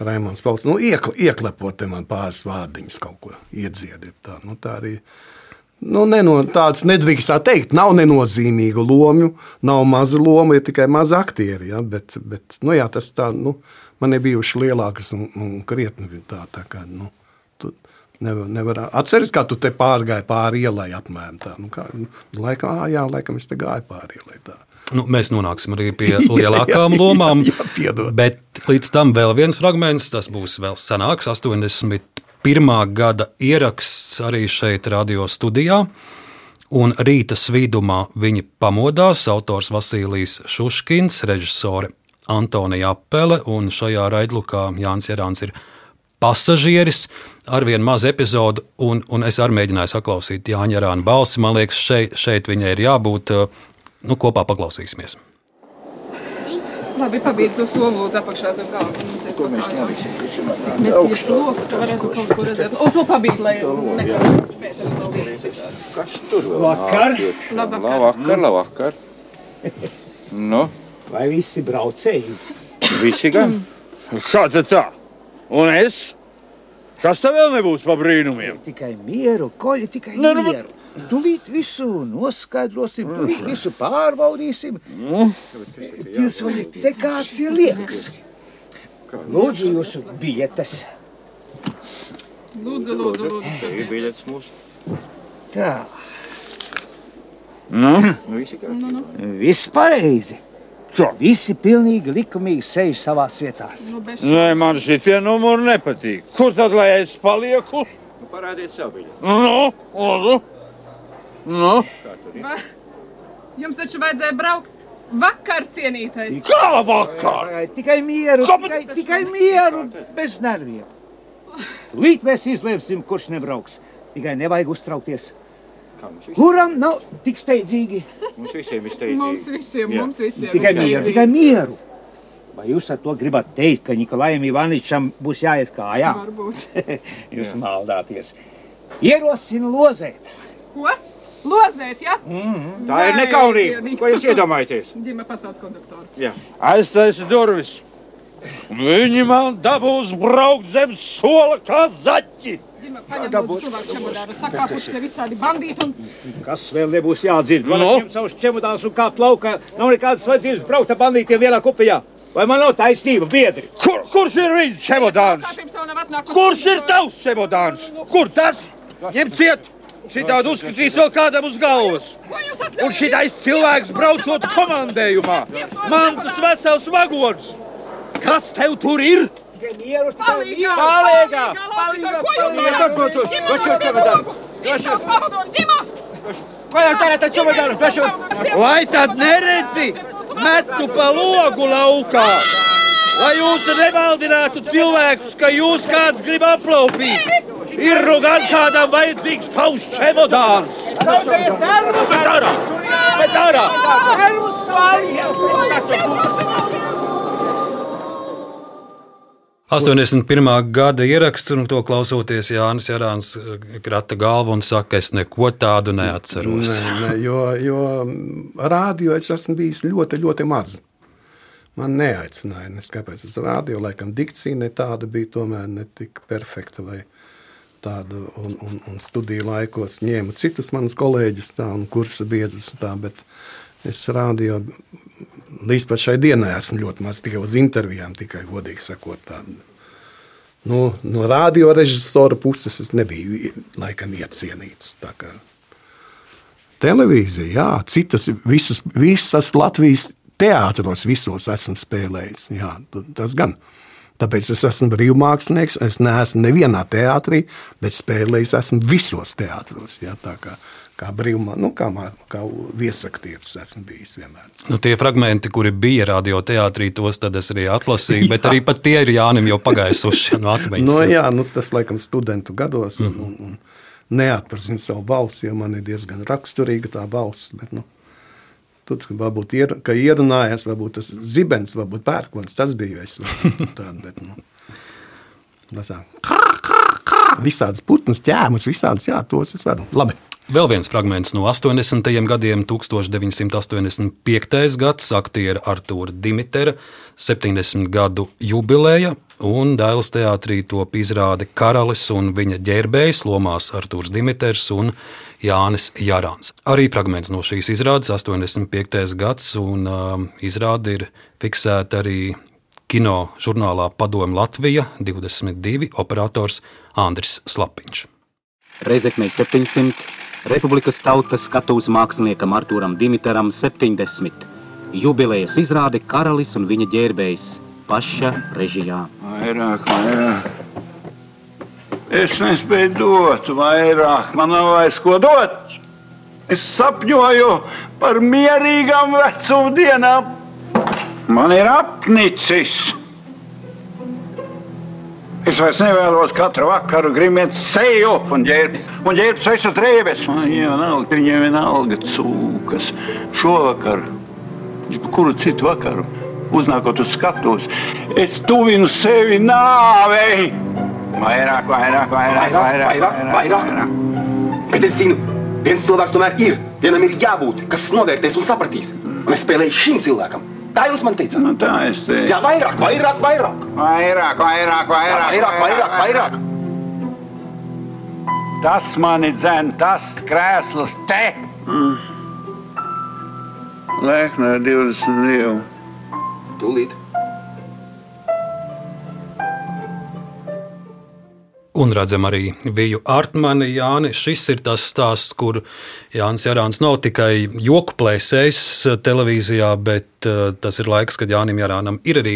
Raimons Pauls, nu, iekle, ieklepot man pāris vārdiņus kaut ko iedziediet. Tā, nu, tā arī, nu, neno, tāds nedrīkst tā teikt, nav nenozīmīgu lomu, nav maza loma, ir tikai mazi aktieri, ja, bet, bet, nu, jā, tas tā, nu, man ir bijuši lielākas un, un krietni tā, tā kā, nu, tu nevar, nevar atceries, kā tu te pārgāji pāri ielai apmēram tā, nu, kā, nu, laikam, jā, laikam es te gāju pāri ielai tā. Nu, mēs nonāksim arī pie lielākām lomām. jā, piedod. bet līdz tam vēl viens fragments, tas būs vēl senāks, 81. gada ieraksts arī šeit, radio studijā. Un rīta svīdumā viņi pamodās. Autors Vasilijs Šuškins, režisore Antonija Apele, un šajā raidlukā Jānis Jārāns ir pasažieris ar vienu mazu epizodu, un, un es arī mēģināju saklausīt Jāņa Jārāna balsi. Man liekas, šeit, šeit viņai ir jābūt. Nu, kopā paklausīsimies. Labi, pabeigt to soli, lūdzu, apakšā zem galda. Neko mēs nedarīsim. Netīrs loks, ka varētu kaut ko redzēt. Un to pabeigt, lai nekādas pēdas nav lietas. Kas tur vēl? Vakar. Labvakar. Labvakar, labvakar. Nu, Vai visi braucēji? visi gan? Kā tad tā? Un es? Kas tev vēl nebūs pa brīnumiem? Tikai mieru, koļi tikai Nu, nu, mieru. Tūlīt visu noskaidrosim, tūlīt visu pārbaudīsim. Pilsoņi, te kāds ir liekas. Lūdzu, jūsu biļetes. Lūdzu, lūdzu, lūdzu. Ir biļets mūsu. Tā, Nu? Nu, nu. viss pareizi. Visi pilnīgi likumīgi sēž savās vietās. Nu, bez Nē, man šitie numuri nepatīk. Kur tad lai es palieku? Nu, parādiet savu biļeti. Nu, lūdzu. Nu? Va... Jums taču vajadzēja braukt vakar, cienītais. Kā vakar? Tikai mieru, tikai, tikai mieru, bez nerviem. Līt mēs izlemsim, kurš nebrauks. Tikai nevajag uztraukties. Kuram nav tik steidzīgi? Mums visiem ir steidzīgi. Mums visiem, Jā. mums visiem. Tikai ir mieru, steidzīgi. tikai mieru. Vai jūs ar to gribat teikt, ka Nikolajam Ivaničam būs jāiet kājā? Varbūt. jūs maldāties. Ierosinu lozēt. Ko? Lozēt, ja? Mhm. Tā ir Vai, nekaunība. Ko jūs iedomājaties? Ģime pasauc konduktoru. Jā. Aiztaisi durvis. Viņi man dabūs braukt zem sola kā zaķi. Ģime paņem lūdzu cilvēku čemodāru. Sakāpuši te visādi bandīti un... Kas vēl nebūs jādzird? Man ir savs čemodāns un kā plaukā. Nav nekādas vajadzības braukt ar bandītiem vienā kupijā. Vai man nav taisnība, biedri? Kur, kurš ir viņa čemodāns? Kurš ir tavs čemodāns? Kur tas? Ņem ciet! Citādi uzskatīs vēl kādam uz galvas. Un šitais cilvēks braucot komandējumā. Man tas vesels vagons. Kas tev tur ir? Palīgā! Palīgā! Palīgā! Ko jūs Palīgā! darāt? Ko jūs darāt ar čemodānu? Vai tad neredzi? Metu pa logu laukā. Lai jūs nemaldinātu cilvēkus, ka jūs kāds grib aplaupīt. Ir gan kādam vajadzīgs tavs čemodāns. Sauciet nervus! Bet ārā! Bet ārā! Nervus svāļiet! 81. gada ieraksts, un to klausoties Jānis Jārāns krata galvu un saka, es neko tādu neatceros. Nē, nē, jo, jo rādio es esmu bijis ļoti, ļoti maz. Man neaicināja, nes kāpēc uz rādio, laikam dikcija ne tāda bija, tomēr ne tik perfekta vai tāda, un, un, un studiju laikos ņēmu citus manus kolēģus tā, un kursa biedrus tā, bet es rādio līdz pat šai dienai esmu ļoti maz tikai uz intervijām, tikai godīgi sakot tādu. Nu, no radiorežisora puses es nebiju laikam iecienīts. tā Televīzija, jā, citas, visas, visas Latvijas teātros, visos esmu spēlējis. Jā, tas gan. Tāpēc es esmu brīvmākslinieks. Es neesmu nevienā teātrī, bet spēlējis esmu visos teātros. Jā, tā kā, brīvmākslinieks, nu, kā, kā viesaktieris esmu bijis vienmēr. Nu, tie fragmenti, kuri bija radioteātrī, tos tad es arī atlasīju, bet arī pat tie ir Jānim jau pagaisuši no atmiņas. No, jā, nu, tas laikam studentu gados. Un, un, un neatpazinu savu balsi, jo man ir diezgan raksturīga tā balss. Bet, nu, tur varbūt ir, ierunājās, varbūt tas zibens, varbūt pērkons, tas bija es. varbūt Tād, bet, nu, tā tā. Visādas putnas, ķēmas, visādas, jā, tos es varu. Labi. Vēl viens fragments no 80. gadiem, 1985. gads, aktiera Artūra Dimitera 70 gadu jubileja, un Dailas teātrī top izrāde Karalis un viņa ģērbējs lomās Artūrs Dimiters un Jānis Jārāns. Arī fragments no šīs izrādes 85. gads, un uh, izrāde ir fiksēta arī kino žurnālā Padomu Latvija 22 operators Andris Slapiņš. Reizeknei 700, Republikas tautas skatuves māksliniekam Artūram Dimitaram 70. Jubilejas izrāde Karalis un viņa ģērbējs paša režijā. Vairāk, vairāk. Es nespēju dot vairāk, man nav vairs ko dot. Es sapņoju par mierīgām vecuma dienām. Man ir apnicis. Es vairs nevēlos katru vakaru grimēt seju un ģērbt, un ģērbt sešas drēbes. Man vienalga, viņiem vienalga cūkas. Šovakar, kuru citu vakaru, uznākot uz skatuves, es tuvinu sevi nāvei. Vairāk, vairāk, vairāk, vairāk, vairāk, vairāk. Bet es zinu, viens cilvēks tomēr ir. Vienam ir jābūt, kas novērtēs un sapratīs. Un es spēlēju šim cilvēkam. Tā jūs man teicat? Nu, tā es teicu. Jā, vairāk, vairāk, vairāk. Vairāk, vairāk, vairāk. Jā, vairāk, vairāk, vairāk. Tas mani dzēn, tas krēsls te. Mm. Lēknē 22. Tūlīt. Un redzam arī Viju Artmani. Jāni, šis ir tas stāsts, kur Jānis Jārāns nav tikai joku plēsējs televīzijā, bet uh, tas ir laiks, kad Jānim Jārānam ir arī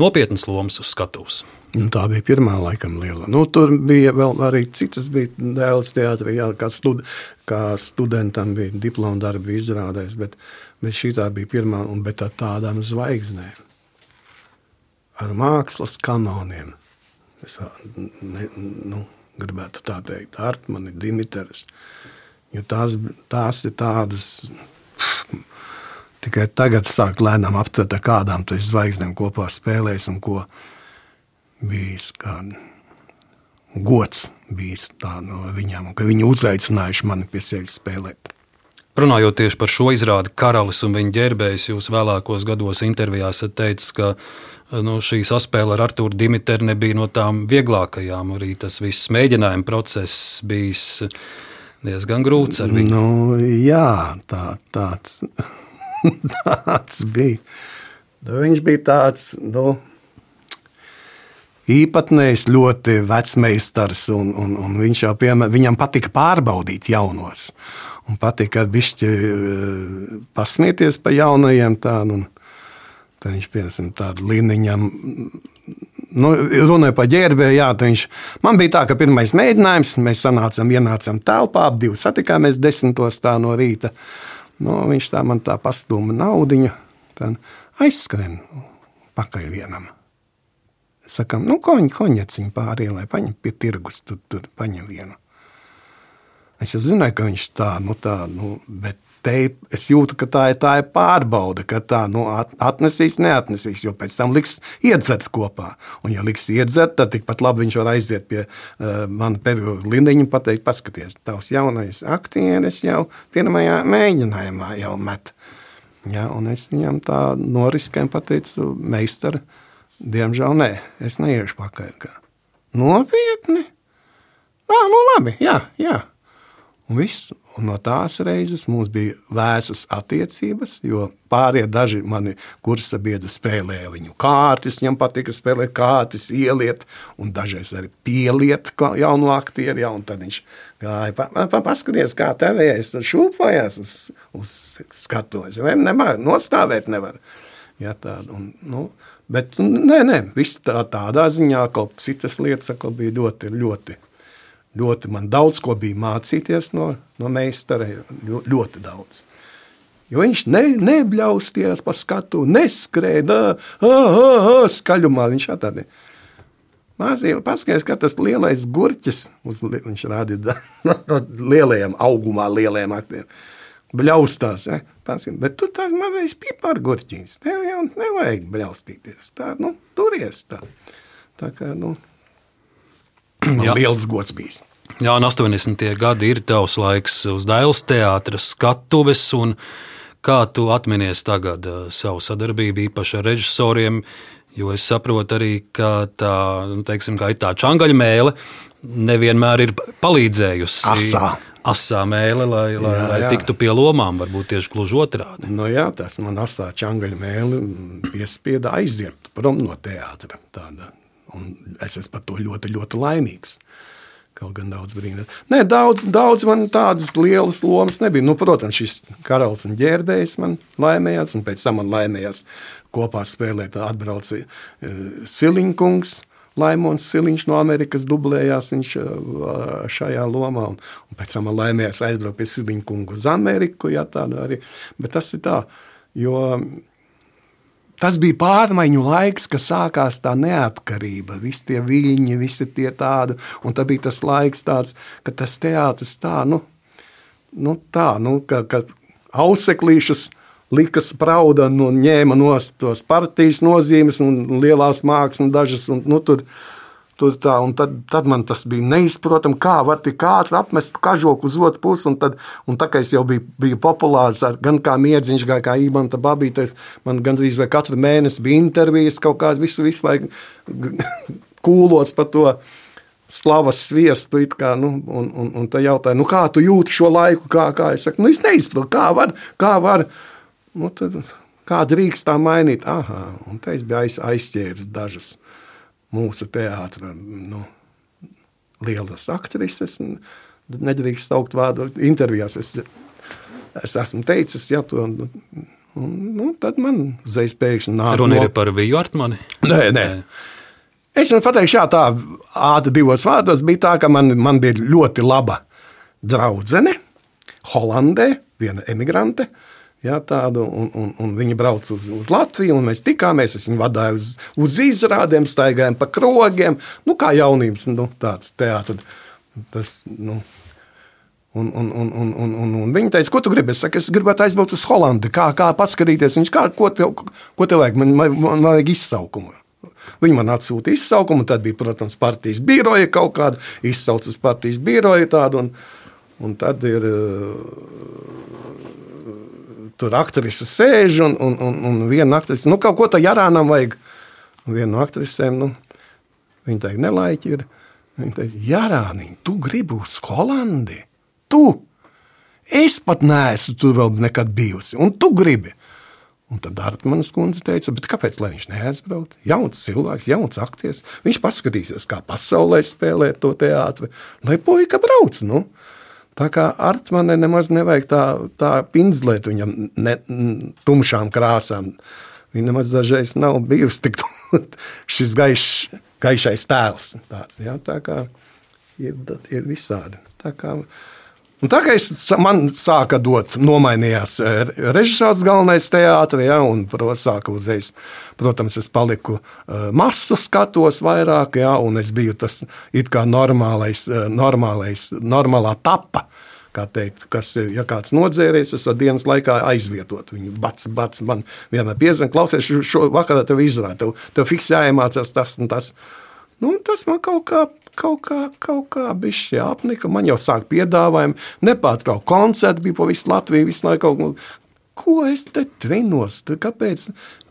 nopietnas lomas uz skatuves. Nu, tā bija pirmā laikam liela. Nu, tur bija vēl arī citas bija dēls teātrī, jā, kā, stud, kā studentam bija diploma darbi izrādēs, bet, bet šī tā bija pirmā, un bet ar tādām zvaigznēm, ar mākslas kanoniem. Es ne, nu, gribētu tā teikt, Artmani, Dimitris, jo tās, tās ir tādas, tikai tagad sākt lēnām aptvert ar kādām tu zvaigznēm kopā spēlēs un ko bijis kā gods bijis tā no viņiem, ka viņi uzaicinājuši mani pie sevis spēlēt. Runājot tieši par šo izrādi, Karalis un viņa ģērbējs, jūs vēlākos gados intervijās esat teicis, ka nu, šī saspēle ar Arthuru Dimitru nebija no tām vieglākajām. Arī tas viss mēģinājuma process bijis diezgan grūts ar viņu. Nu, jā, tā, tāds, tāds bija. Nu, viņš bija tāds, nu, īpatnējs, ļoti vecmeistars, un, un, un viņš jau, piemēram, viņam patika pārbaudīt jaunos. Un patika ar bišķi eh, pasmieties pa jaunajiem tādu. Tad viņš piemēram tādu līniņam. Nu, runāja par ģērbēju, jā, viņš. Man bija tā, ka pirmais mēģinājums, mēs sanācām, ienācām telpā, ap divi satikāmies desmitos tā no rīta. Nu, viņš tā man tā pastūma naudiņu, tad aizskrien pakaļ vienam. Sakām, nu, koņa, koņaciņu pārielē, paņem pie tirgus, tur, tur paņem vienu. Es jau zināju, ka viņš tā, nu tā, nu, bet te es jūtu, ka tā ir, tā ir pārbauda, ka tā, nu, atnesīs, neatnesīs, jo pēc tam liks iedzert kopā. Un, ja liks iedzert, tad tikpat labi viņš var aiziet pie uh, mana pedagoga lindiņa un pateikt, paskaties, tavs jaunais aktieris jau pirmajā mēģinājumā jau met. Ja, un es viņam tā noriskēm pateicu, meistara, Diemžēl nē, es neiešu pakaļ. Nopietni? Nā, nu labi, jā, jā. Un, viss, un no tās reizes mums bija vēsas attiecības, jo pārējie daži mani kursa biedri spēlēja viņu kārtas, viņam patika spēlēt kārtas, ieliet, un dažreiz arī pieliet jaunu aktieru, ja, tad viņš gāja, pa, pa, paskaties, kā tevējas, šūpojas uz, uz skatuves, ne, nemā, nostāvēt nevar. Ja, tāda, un, nu, Bet nē, nē, viss tā, tādā ziņā, kaut citas lietas ka bija ļoti, ļoti, ļoti man daudz ko bija mācīties no, no meistara, ļoti daudz. Jo viņš ne, nebļausties pa skatu, neskrēja skaļumā. Viņš tādi mazie, paskaties, kā tas lielais gurķis, uz, viņš rādīja no lielajiem augumā, lielajiem aktieriem bļaustās. Ja? Paskat, bet tu tāds mazais pipargurķis, tev jau nevajag bļaustīties. Tā, nu, turies tā. Tā kā, nu, liels gods bijis. Jā, un 80. gadi ir tavs laiks uz Dailas teātras skatuves, un kā tu atminies tagad uh, savu sadarbību īpaši ar režisoriem, jo es saprotu arī, ka tā, nu, teiksim, kā tā čangaļa mēle, nevienmēr ir palīdzējusi. Asā asā mēlē, lai, lai, jā, lai jā. tiktu pie lomām, varbūt tieši gluži otrādi. Nu, jā, tas man asā čangaļa mēlē piespieda aiziet prom no teātra. Tāda. Un es esmu par to ļoti, ļoti laimīgs. Kaut gan daudz brīnās. Nē, daudz, daudz man tādas lielas lomas nebija. Nu, protams, šis karalis un ģērbējs man laimējās, un pēc tam man laimējās kopā spēlēt atbrauci uh, Siliņkungs Laimons Siliņš no Amerikas dublējās viņš šajā lomā. Un, un pēc tam man laimējās aizbraukt pie Siliņa kunga uz Ameriku. Jā, arī. Bet tas ir tā, jo tas bija pārmaiņu laiks, kad sākās tā neatkarība. Visi tie viļņi, visi tie tādi. Un tad bija tas laiks tāds, ka tas teātris tā, nu, nu tā, nu, ka, ka auseklīšas lika sprauda un nu, ņēma no tos partijas nozīmes un lielās mākslas dažas. Un, nu, tur, tur tā, un tad, tad man tas bija neizprotami, kā var tik ātri apmest kažoku uz otru pusi. Un tad, un tā kā es jau biju, biju populārs, gan kā miedziņš, gan kā īmanta babīte, man gandrīz vai katru mēnesi bija intervijas kaut kāda visu, visu laiku kūlots par to slavas sviestu. Kā, nu, un, un, un tā jautāja, nu, kā tu jūti šo laiku? Kā, kā? Es saku, nu, es neizprotu, kā var. Kā var Nu, tad, kā drīkst tā mainīt? Aha, un te es biju aiz, aizķēris dažas mūsu teātras nu, lielas aktrises. Nedrīkst saukt vārdu intervijās. Es, es esmu teicis, ja to. Un, nu, tad man uzreiz pēkšņi nāk. Runa ir par Viju Artmani? Nē, nē. Es jums pateikšu, jā, tā ātri divos vārdos bija tā, ka man, man bija ļoti laba draudzene Holandē, viena emigrante. Jā, tādu, un, un, un viņi brauca uz, uz Latviju, un mēs tikāmies. Es viņu vadīju uz, uz izrādēm, staigājām pa krogiem. Nu, kā jaunības nu, tāds teātris. Nu, Un, un, un, un, un, un, un viņa teica, ko tu gribi? Es, saku, es gribētu aizbraukt uz Holandi, kā, kā paskatīties. Viņš kā, ko tev, ko tev vajag? Man, man, man vajag izsaukumu. Viņi man atsūta izsaukumu, tad bija, protams, partijas biroja kaut kāda, izsaucas partijas biroja tādu. Un, un tad ir tur aktrise sēž un, un, un, un viena aktrise, nu, kaut ko tā Jarānam vajag. Un viena no aktrisēm, nu, viņa teica, nelaiķi ir. Viņa teica, Jarāniņ, tu gribi uz Holandi? Tu! Es pat neesmu tur vēl nekad bijusi, un tu gribi. Un tad Dārtaņas kundze teica, kāpēc viņš neaizbrauc? Jauns cilvēks, jauns aktieris. Viņš paskatīsies, kā pasaulē spēlē to teātri, lai puika brauc. Nu. Tā kā Artmanē nemaz nevajag tā, tā pinzlēt viņam ne, tumšām krāsām. Viņa nemaz dažreiz nav bijusi tik šis gaišs, gaišais tēls. Tāds, ja? Tā kā ir, ir visādi. Tā kā Un tā kā es, man sāka dot, nomainījās eh, režisors galvenais teātris, ja, un sāka uzreiz, protams, es paliku uh, masu skatos vairāk, ja, un es biju tas it kā normālais, uh, normālais normālā tapa. Kā teikt, kas ir, ja kāds nodzēries, es varu dienas laikā aizvietot viņu. Bats, bats, man vienmēr piezina, klausies, šo vakarā tev izrāda, tev, tev fiks jāiemācās tas un tas. Nu, tas man kaut kā kaut kā, kaut kā bišķi apnika. Man jau sāk piedāvājumi, nepārtraukt koncerti bija pa visu Latviju, visu laiku kaut ko. Ko es te trinos? Kāpēc,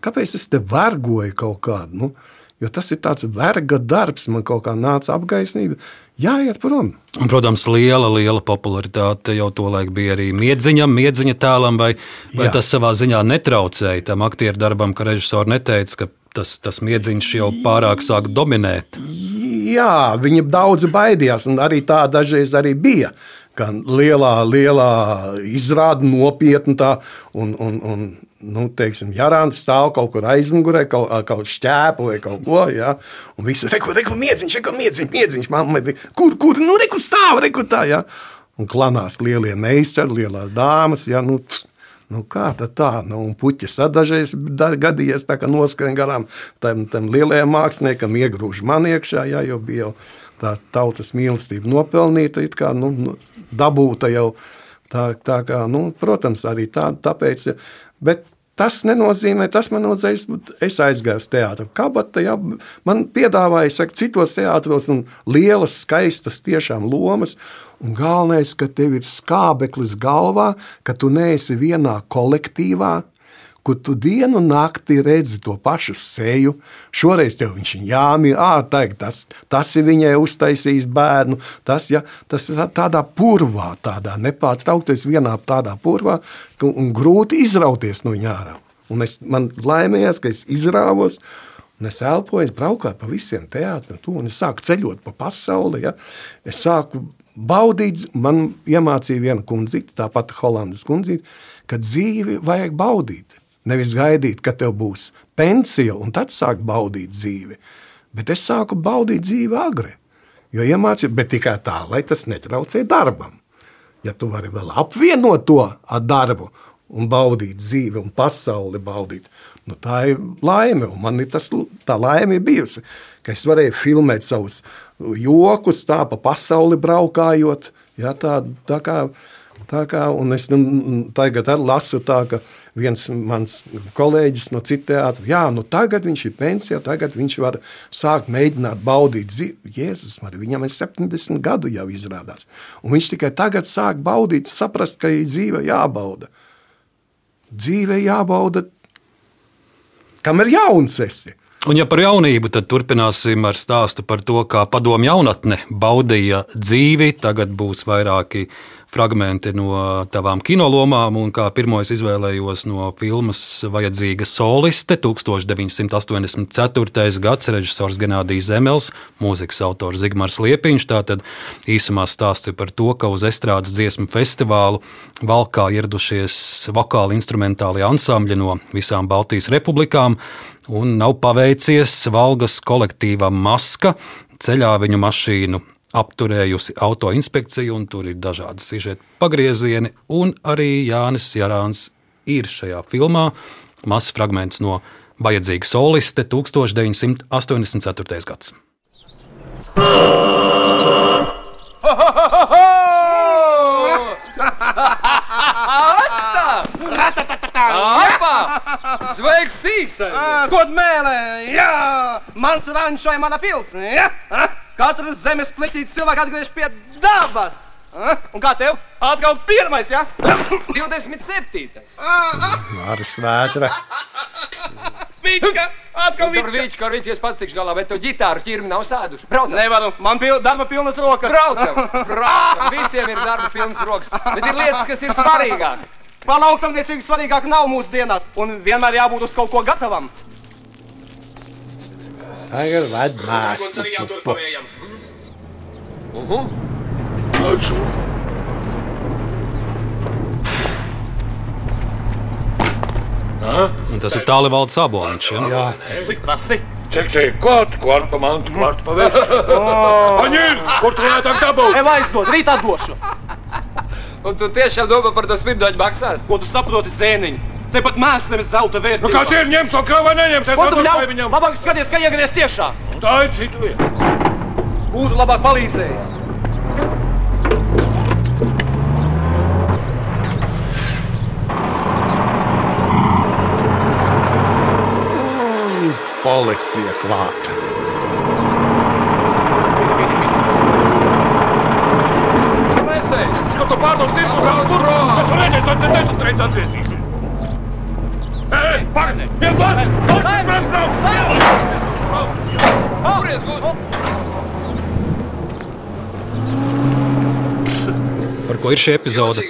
kāpēc es te vergoju kaut kādu? Nu, Jo tas ir tāds verga darbs, man kaut kā nāca apgaismība. Jāiet prom. Un, protams, liela, liela popularitāte jau to laiku bija arī miedziņam, miedziņa tēlam, vai, vai Jā. tas savā ziņā netraucēja tam aktieru darbam, ka režisori neteica, ka tas, tas miedziņš jau pārāk sāk dominēt. Jā, viņi daudzi baidījās, un arī tā dažreiz arī bija. Kā lielā, lielā izrāda nopietna tā, un, un, un nu, teiksim, Jārāns stāv kaut kur aizmugurē, kaut, kaut šķēpu vai kaut ko. Ja? Un viss ir rekur, rekur, miedziņš, rekur, miedziņš, miedziņš, mamma, kur, kur, nu, rekur stāv, rekur tā. Ja? Un klanās lielie meistari, lielās dāmas. Ja? Nu, tss, Nu, kā tā? Nu, un puķis dažreiz gadījies tā, ka noskrien garām tam, tam lielajam māksliniekam, iegrūž man iekšā, jā, jo bija jau tā tautas mīlestība nopelnīta, kā, nu, nu, dabūta jau. Tā, tā kā, nu, protams, arī tā, tāpēc. Bet Tas nenozīmē, tas man nozīmē, es aizgāju uz teātru. Kabata, ja, man piedāvāja, saka, citos teātros, un lielas, skaistas, tiešām lomas. Un galvenais, ka tev ir skābeklis galvā, ka tu neesi vienā kolektīvā, kur tu dienu un naktī redzi to pašu seju. Šoreiz tev viņš ir jāmīl, ah, tas, tas ir viņai uztaisījis bērnu. Tas, ja, tas ir tādā purvā, tādā nepārtraukties vienā tādā purvā, un grūti izrauties no viņa ārā. Un es, man laimējās, ka es izrāvos. Un es elpoju, es braucu pa visiem teātriem, un es sāku ceļot pa pasauli. Ja? Es sāku baudīt, man iemācīja viena kundzīte, tā pati Holandas kundzīte, ka dzīvi vajag baudīt. Nevis gaidīt, kad tev būs pensija, un tad sākt baudīt dzīvi. Bet es sāku baudīt dzīvi agri. Jo iemācījos, bet tikai tā, lai tas netraucē darbam. Ja tu vari vēl apvienot to ar darbu un baudīt dzīvi un pasauli baudīt, nu tā ir laime. Un man ir tas, tā laime bijusi, ka es varēju filmēt savus jokus, tā pa pasauli braukājot. Ja, tā, tā kā, tā kā, un es nu, tagad lasu tā, ka viens mans kolēģis no citas teātra. Jā, nu tagad viņš ir pensijā, tagad viņš var sākt mēģināt baudīt dzīvi. Jēzus, man, viņam ir 70 gadu jau izrādās. Un viņš tikai tagad sāk baudīt, saprast, ka ir dzīve jābauda. Dzīve jābauda, kam ir jauns esi. Un, ja par jaunību, tad turpināsim ar stāstu par to, kā padomu jaunatne baudīja dzīvi. Tagad būs vairāki fragmenti no tavām kinolomām, un kā pirmo es izvēlējos no filmas Vajadzīga soliste 1984. gads režisors Genādijs Zemels, mūzikas autors Zigmārs Liepiņš. Tātad īsumā stāsts ir par to, ka uz estrādes dziesmu festivālu valkā ieradušies vokāli instrumentālie ansambļi no visām Baltijas republikām, un nav paveicies Valgas kolektīvam Maska ceļā viņu mašīnu apturējusi autoinspekcija, un tur ir dažādi sižeta pagriezieni. Un arī Jānis Jārāns ir šajā filmā. Mazs fragments no Vajadzīga soliste 1984. gads. Sveiks, sīks! Kod mēlē, jā! Mans rančai mana pils, jā! Katrs zemes pliķīts cilvēks atgriež pie dabas! Un kā tev? Atkal pirmais, jā? 27. Māris Vētra. Vīčka! Atkal Tur viņš kā rīties pats tikšu galā, bet to ģitāru ķirmi nav sēduši. Braucam! Nevaru, man pil, darba pilnas rokas. Braucam! Braucam! Visiem ir darba pilnas rokas, bet ir lietas, kas ir svarīgākas. Palauksamniecīgi svarīgāk nav mūsu dienās, un vienmēr jābūt uz kaut ko gatavam. Tagad ved mēslu čupu. Uhu. Taču. Un tas ir tālrunis aboliņš. Ja? Jā, prasi? Ček, ček, kvart, kvart pa mantu, kvart pa vešu. Paņēmis, kur tu varētu dabūt? Ev aizdod, rīt atdošu. Un tu tiešām domā par to smirdoņu maksāt? Ko tu saproti, zēniņ? Tepat mēslim ir zelta vērtība. Nu, kas ir ņems to kravu vai neņems? Es tu atdošu ļauj viņam. Labāk skaties, ka iegries tiešā. Tā ir cita lieta. Būtu labāk palīdzējis. un policija klāta. Nesēs! Ko tu pārdos tirgus vēl tur? Bet tu redzēsi, tas te teicu, treiz atgriezīsies. Ei, pagaidi! Vien klāt! Brauc, brauc, brauc! Kuries gūs? Par ko ir šī epizode?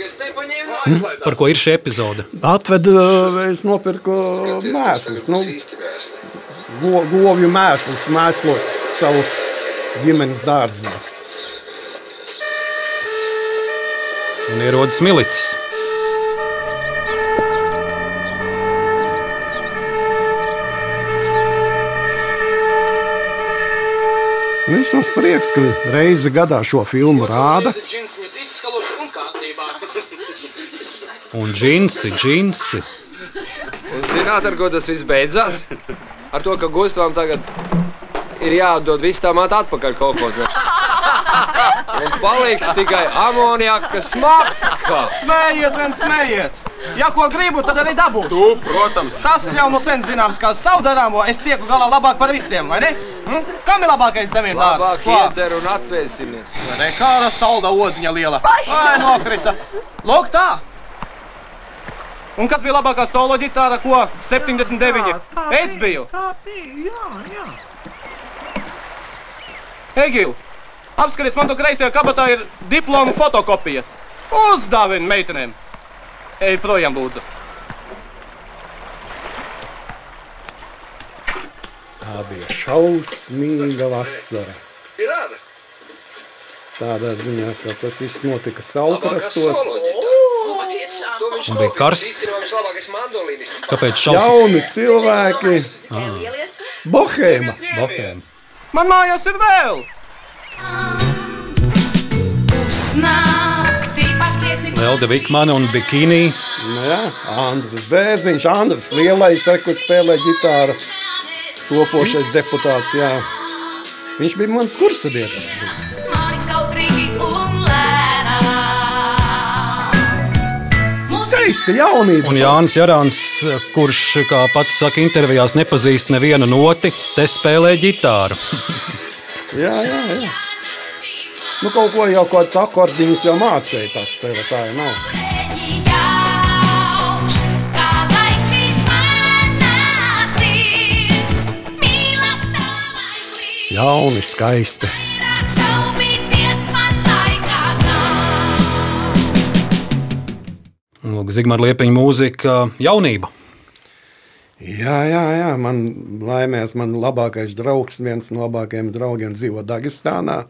Hm? Par ko ir šī epizode? Atvedu, es nopirku mēslus. Nu, go, govju mēslus, mēslot savu ģimenes dārzā. Un ierodas milicis. Vismaz prieks, ka reizi gadā šo filmu rāda. Un kārtībā. Un džinsi, džinsi. Un zināt, ar ko tas viss beidzās? Ar to, ka Gustavam tagad ir jāatdod viss tā māte atpakaļ kolkozē. Un paliks tikai amoniaka smaka. Smējiet, vien smējiet! Ja ko gribu, tad arī dabūšu. Tu, protams. Tas jau no sen zināms, kā saudarāmo es tieku galā labāk par visiem, vai ne? Hm? Kam ir labākais zemē Labāk iedzer un atvēsimies. Nekāda salda odziņa liela. Ai, nokrita. Lūk tā. Un kas bija labākā solo ģitāra, ko 79? Es biju. Egil, apskaties, man tur kreisajā kabatā ir diplomu fotokopijas. Uzdāvini meitenēm. Ej projām, lūdzu. Tā bija šausmīga vasara. Ir ar. Tādā ziņā, ka tas viss notika saukrastos. Un bija karsts. Kāpēc šausmas? Jauni cilvēki. Bohēma. Bohēma. Man mājās ir vēl. Elda Vikmana un Bikini. Nu, jā, Andris Bērziņš, Andris Lielais, ar kur spēlē ģitāru. Topošais deputāts, jā. Viņš bija mans kursabiedrs. Skaisti jaunība. Un Jānis Jārāns, kurš, kā pats saka, intervijās nepazīst nevienu noti, te spēlē ģitāru. Jā, jā, jā. Nu, kaut ko jau kāds akordiņus jau mācīja, tā spēlētāja nav. Jauni, skaisti. Nu, Zigmāra Liepiņa mūzika, jaunība. Jā, jā, jā. Man laimēs, man labākais draugs, viens no labākajiem draugiem dzīvo Dagestānā.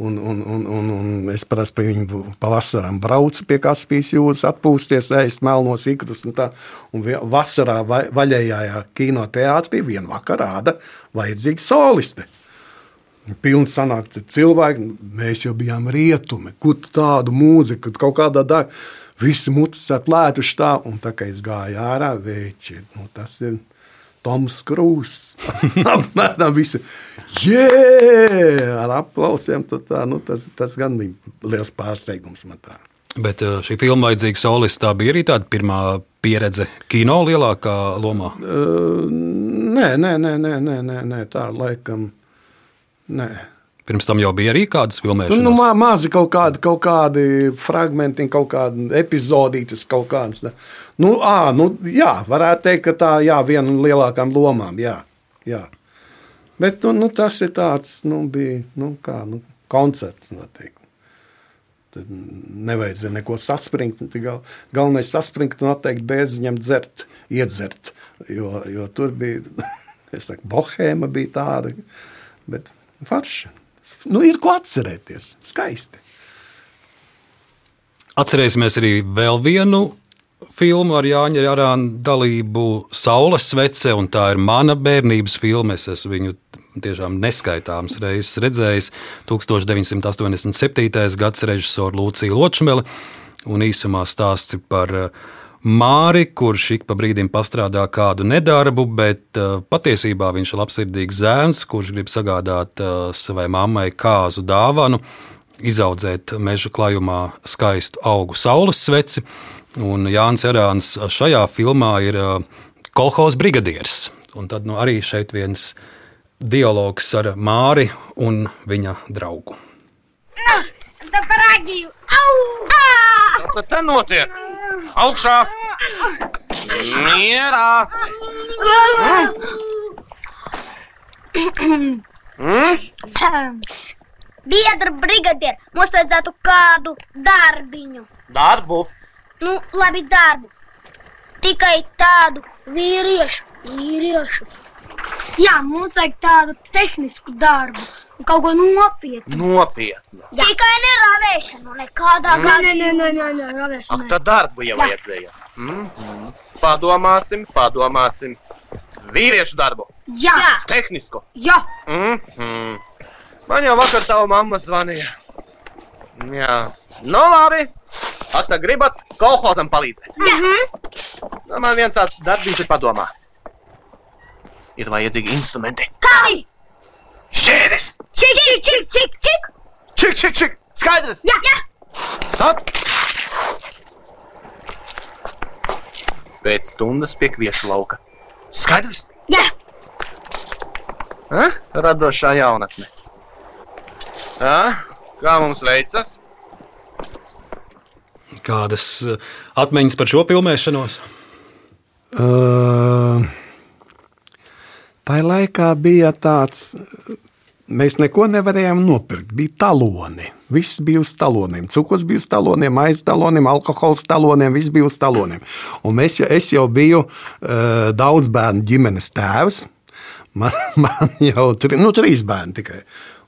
Un, un, un, un, un es parasti pie viņu pavasarām braucu pie Kaspijas jūras, atpūsties, ēst melnos ikrus. Un, tā. un vasarā va, vaļējā kinoteātrī vienā vakarā rāda vajadzīga soliste. Pilns sanāk cilvēki, mēs jau bijām rietumi, kur tādu mūziku, kaut kādā daļā. Visi mutes atlētuši tā, un tā kā es gāju ārā, vēči, nu, tas ir Toms Krūss. Apmēram visi, jē, ar aplausiem, tā, nu, tas, tas gan bija liels pārsteigums man tā. Bet eh, šī filma vajadzīga solistā bija arī tāda pirmā pieredze kino lielākā lomā. Uh, nē, nē, nē, nē, nē, nē, nē tā laikam. Nē. Pirms tam jau bija arī kādas filmēšanas. nu, mā, mazi kaut kādi, kaut kādi fragmenti, kaut kādi epizodītas, kaut kādas. ne. Nu, ā, nu, jā, varētu teikt, ka tā jā, viena no lielākajām lomām. Jā, jā. Bet nu, nu, tas ir tāds, nu, bija nu, kā, nu, koncerts noteikti. Tad nevajadzēja neko saspringt. Gal, galvenais saspringt un atteikt bērziņam dzert, iedzert. Jo, jo tur bija, es saku, bohēma bija tāda, bet forša. Nu, ir ko atcerēties. Skaisti. Atcerēsimies arī vēl vienu filmu ar Jāņa Jārānu dalību Saules svece, un tā ir mana bērnības filma. Es esmu viņu tiešām neskaitāmas reizes redzējis. 1987. gads režisora Lūcija Ločmele, un īsumā stāsts par eh, Māri, kurš ik pa brīdim pastrādā kādu nedarbu, bet uh, patiesībā viņš ir labsirdīgs zēns, kurš grib sagādāt uh, savai mammai kāzu dāvanu, izaudzēt meža klājumā skaistu augu saules sveci. Un Jānis Erāns šajā filmā ir eh, uh, kolhozs brigadieris. Un tad nu, arī šeit viens dialogs ar Māri un viņa draugu. Ah, Na, tā parādīju! Au! Tā, tā notiek! Augšā! Mierā! Mm? Biedra brigadier, mums vajadzētu kādu darbiņu. Darbu! Nu, labi, darbu. Tikai tādu vīriešu, vīriešu. Jā, mums vajag tādu tehnisku darbu. Kaut ko nopietnu. Nopietni! Tikai ne ravēšanu, nekādā Mm. gadījumā. Nē, nē, nē, nē, ravēšanu. Ak, tad darbu jau Jā. vajadzējās. Mm -hmm. Padomāsim, padomāsim. Vīriešu darbu, Jā, tehnisku. jā. Mm -hmm. Man jau vakar tava mamma zvanīja. Jā, nu labi. Ak, tā gribat kolhozam palīdzēt. Jā. Nu, man viens tāds darbs ir padomā. Ir vajadzīgi instrumenti. Kādi? Šķēdes! Čik, čik, čik, čik, čik. Čik, čik, čik! Skaidrs! Jā, jā. Stop! Pēc stundas pie kviešu lauka. Skaidrs! Jā. Ha? Radošā jaunatne. Ha? Kā mums veicas? Kādas eh, atmiņas par šo filmēšanos? Uh, tā laikā bija tāds, mēs neko nevarējām nopirkt. Bija taloni. Viss bija uz taloniem. Cukurs bija uz taloniem, maize taloniem, alkohols taloniem, viss bija uz taloniem. Un mēs, es jau biju uh, daudz bērnu ģimenes tēvs. Man, man jau tri, nu, trīs bērni tikai.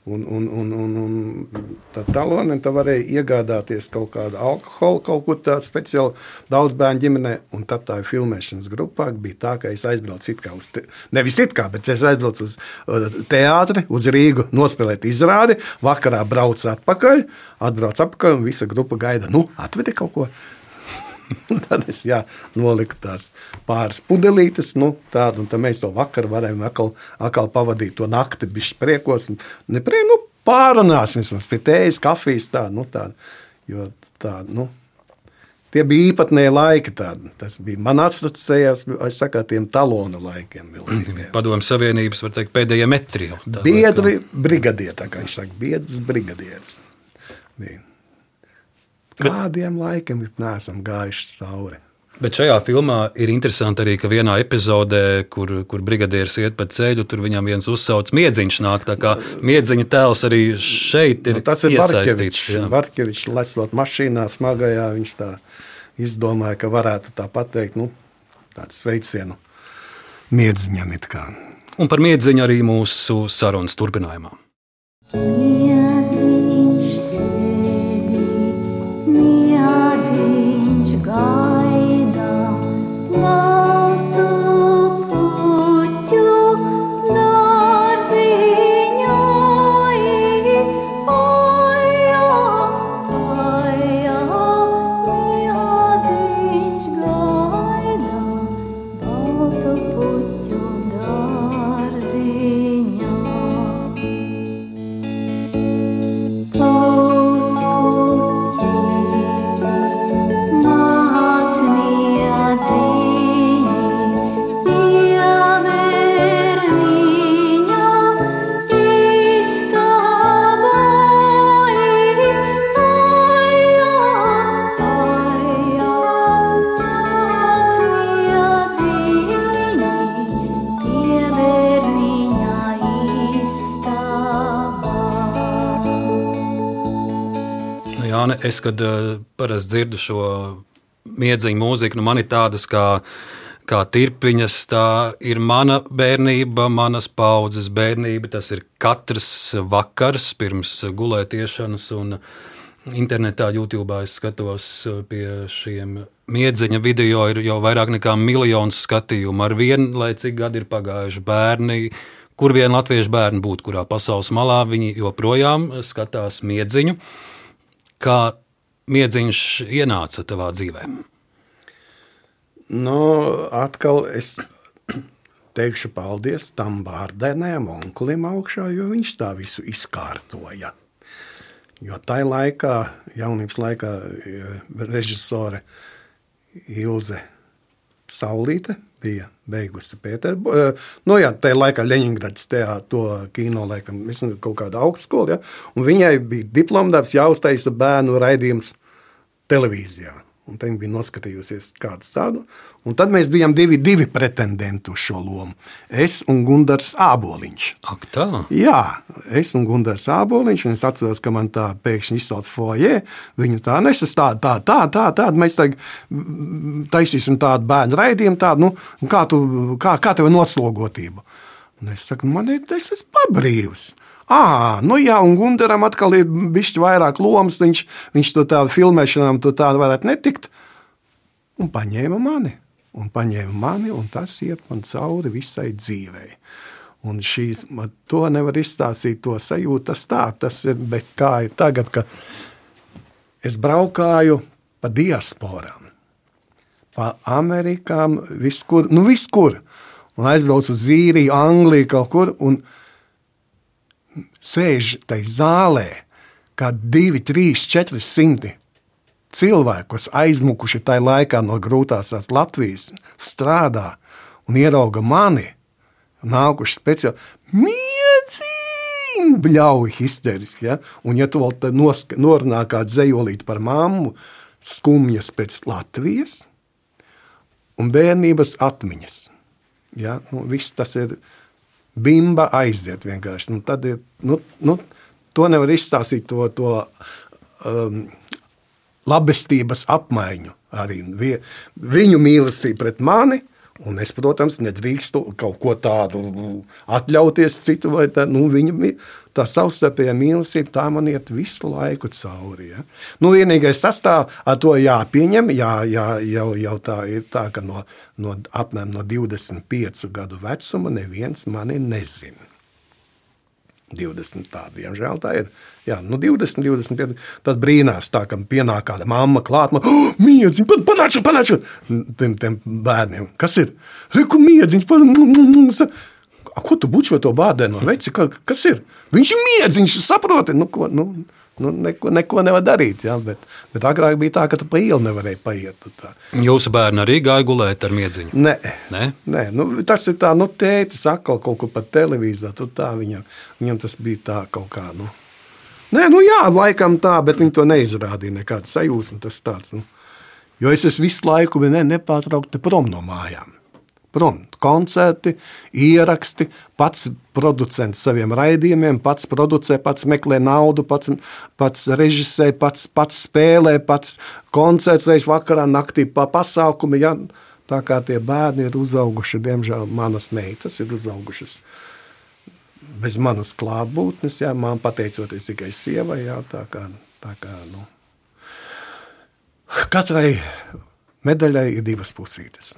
Un, un, un, un, un tā talonē tā varēja iegādāties kaut kādu alkoholu, kaut ko tādu speciālu daudz bērnu ģimenē. Un tad tā filmēšanas grupā bija tā, ka es aizbraucu it kā uz, te, nevis it kā, bet es aizbraucu uz uh, teātri, uz Rīgu, nospēlēt izrādi. Vakarā braucu atpakaļ, atbraucu atpakaļ un visa grupa gaida, nu, atvedi kaut ko. Tad es jā, noliku tās pāris pudelītes, nu, tādu, un tad mēs to vakaru varējām atkal, atkal pavadīt to nakti, bija priekos. Ne prie, nu, pārunāsim vismaz pie tējas, kafijas, tā, nu, tā, jo tā, nu, tie bija īpatnēji laiki. Tādi. Tas bija man es saku, tiem talonu laikiem. milzīgiem. Padomu Savienības var teikt, pēdējie metri. Biedri brigadieri, tā kā viņš saka, biedrs brigadieris. Bija. Kādiem laikiem neesam gājuši cauri? Bet šajā filmā ir interesanti arī, ka vienā epizodē, kur, kur brigadieris iet pa ceļu, tur viņam viens uzsauc miedziņš nāk. Tā kā miedziņa tēls arī šeit ir Nu, tas ir jā. Barkevičs lecot mašīnā smagajā, viņš tā izdomāju, ka varētu tā pateikt, nu, tādu sveicienu miedziņam it kā. Un par miedziņu arī mūsu sarunas turpinājumā. Miadziņš es, kad uh, parasti dzirdu šo miedziņu mūziku, nu man ir tādas kā, kā tirpiņas, tā ir mana bērnība, manas paudzes bērnība. Tas ir katrs vakars pirms gulētiešanas internetā, YouTube es skatos pie šiem miedziņa video, ir jau vairāk nekā miljons skatījumu ar vienu, lai cik gadi ir pagājuši bērni. Kur vien latviešu bērni būtu, kurā pasaules malā viņi joprojām skatās miedziņu. Kā miedziņš ienāca tavā dzīvē? Nu, atkal es teikšu paldies tam bārdēnēm, onkulim augšā, jo viņš tā visu izkārtoja. Jo tajā laikā, jaunības laikā, eh, režisore Ilze Saulīte bija beigusi Pēterburgā. Nu, jā, tajā laikā Leņņģerads to kino, laikam, kaut kāda augstskola. Ja? Viņai bija diplomdarbs jāuztaisa bērnu raidījums televīzijā. Un tā viņa bija noskatījusies kādu tādu. Un tad mēs bijām divi, divi pretendenti uz šo lomu. Es un Gunārs Āboliņš. Ak, tā? Jā, es un Gunārs Āboliņš. un Es atceros, ka man tā pēkšņi izsauc foje. Viņa tā nesastāv tā, tā, tā, tā. Mēs tagad taisīsim tādu bērnu raidījumu, tādu, nu, kā, tu, kā, kā tev ir noslogotība. Un es saku, man ir, es esmu pabrīvs. Ah, nu jā, un Gunteram atkal ir bijis vairāk lomas. Viņš, viņš to tādu filmēšanām, to tādu varētu netikt. Un paņēma mani. Un paņēma mani, un tas iet man cauri visai dzīvei. Un šīs, man to nevar izstāstīt, to sajūtu. Tas tā, tas ir, bet kā ir tagad, kad es braukāju pa diasporām, pa Amerikām, viskur, nu viskur. Un aizbraucu uz Zīriju, Angliju, kaut kur. Un, sēž tajā zālē, kā 2, 3, 400 cilvēku, kas aizmukuši tajā laikā no grūtās tās Latvijas, strādā un ierauga mani, nākuši speciāli miedzīni, bļauj histeriski. Ja? Un, ja tu vēl norunā kādu zejolīti par mammu, skumjas pēc Latvijas un bērnības atmiņas. Ja? Nu, viss tas ir bimba aiziet vienkārši. Nu, tad ir, nu, nu, to nevar izstāstīt, to, to um, labestības apmaiņu. Arī vie, viņu mīlestība pret mani. Un es, protams, nedrīkstu kaut ko tādu atļauties citu, vai tā, nu, viņa tā savstarpējā mīlestība, tā man iet visu laiku cauri. Ja? Nu, vienīgais tas tā, to jāpieņem, jā, jā, jau, jau tā ir tā, ka no, no apmēram no 25 gadu vecuma neviens mani nezina. 20 tādi, diemžēl tā ir. Jā, nu 20, 25. Tad brīnās, tā, ka pienāk kāda mamma klāt. Man, oh, miedziņš, panāču, panāču. Tiem, tiem bērniem. Kas ir? Reku miedziņš. pan- A, Ko tu bučo to bādēnu? Veci, ka, kas ir? Viņš ir miedziņš, saproti. Nu, ko, nu, nu, neko, neko nevar darīt. Ja? Bet, bet agrāk bija tā, ka tu pa ielu nevarēji paiet. Tā. Jūsu bērni arī gāja gulēt ar miedziņu. Nē, Nē? Nē nu, tas ir tā, nu, tētis atkal kaut kur pa televīziju. Tur tā viņam, viņam tas bija tā kaut kā. Nu. Nē, nu jā, laikam tā, bet viņi to neizrādīja. Nekāda sajūsma tas tāds. Nu. Jo es esmu visu laiku ne, nepārtraukti prom no mājām. Prom. koncerti, ieraksti, pats producents saviem raidījumiem, pats producē, pats meklē naudu, pats, pats režisē, pats, pats spēlē, pats koncertēs vakarā, naktī pa pasākumi. Ja? Tā kā tie bērni ir uzauguši, diemžēl manas meitas ir uzaugušas bez manas klātbūtnes, jā, man pateicoties tikai sievai, jā, tā kā, tā kā, nu. Katrai medaļai ir divas pusītes.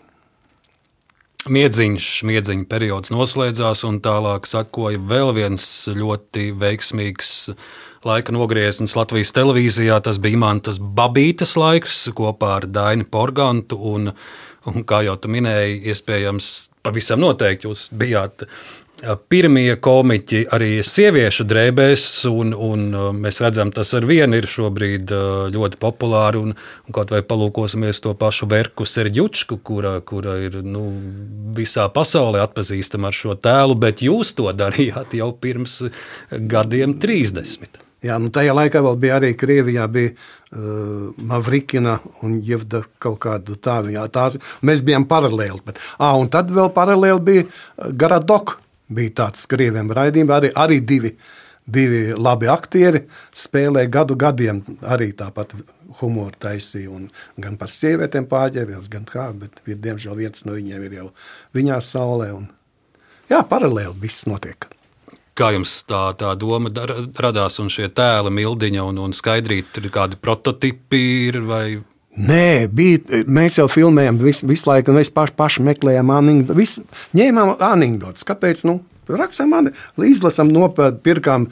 Miedziņš, miedziņa periods noslēdzās, un tālāk sakoja vēl viens ļoti veiksmīgs laika nogrieznis Latvijas televīzijā. Tas bija Imantas Babītas laiks kopā ar Dainu Porgantu. Un, un kā jau tu minēji, iespējams, pavisam noteikti jūs bijāt pirmie komiķi arī sieviešu drēbēs, un, un uh, mēs redzam, tas ar vienu ir šobrīd uh, ļoti populāri. Un, un kaut vai palūkosimies to pašu Verku Serģučku, kura, kura ir nu, visā pasaulē atpazīstama ar šo tēlu, bet jūs to darījāt jau pirms gadiem 30. Jā, nu tajā laikā vēl bija arī Krievijā, bija uh, Mavrikina un Jevda kaut kāda tāda. Jā, tās, mēs bijām paralēli. Bet, à, un tad vēl paralēli bija Garadok, bija tāds krieviem raidījums, arī, arī divi, divi labi aktieri spēlēja gadu gadiem arī tāpat humoru taisīja, un gan par sievietēm pārģērbies, gan kā, bet ir, diemžēl viens no viņiem ir jau viņā saulē, un jā, paralēli viss notiek. Kā jums tā, tā doma radās, un šie tēli, mildiņa un, un skaidrīt, ir kādi prototipi ir vai Nē, bija, mēs jau filmējām visu, visu laiku, un mēs paši, paši meklējām anekdotus. Ņēmām anekdotus. Kāpēc? Nu, Rakstām, izlasām, nopirkām.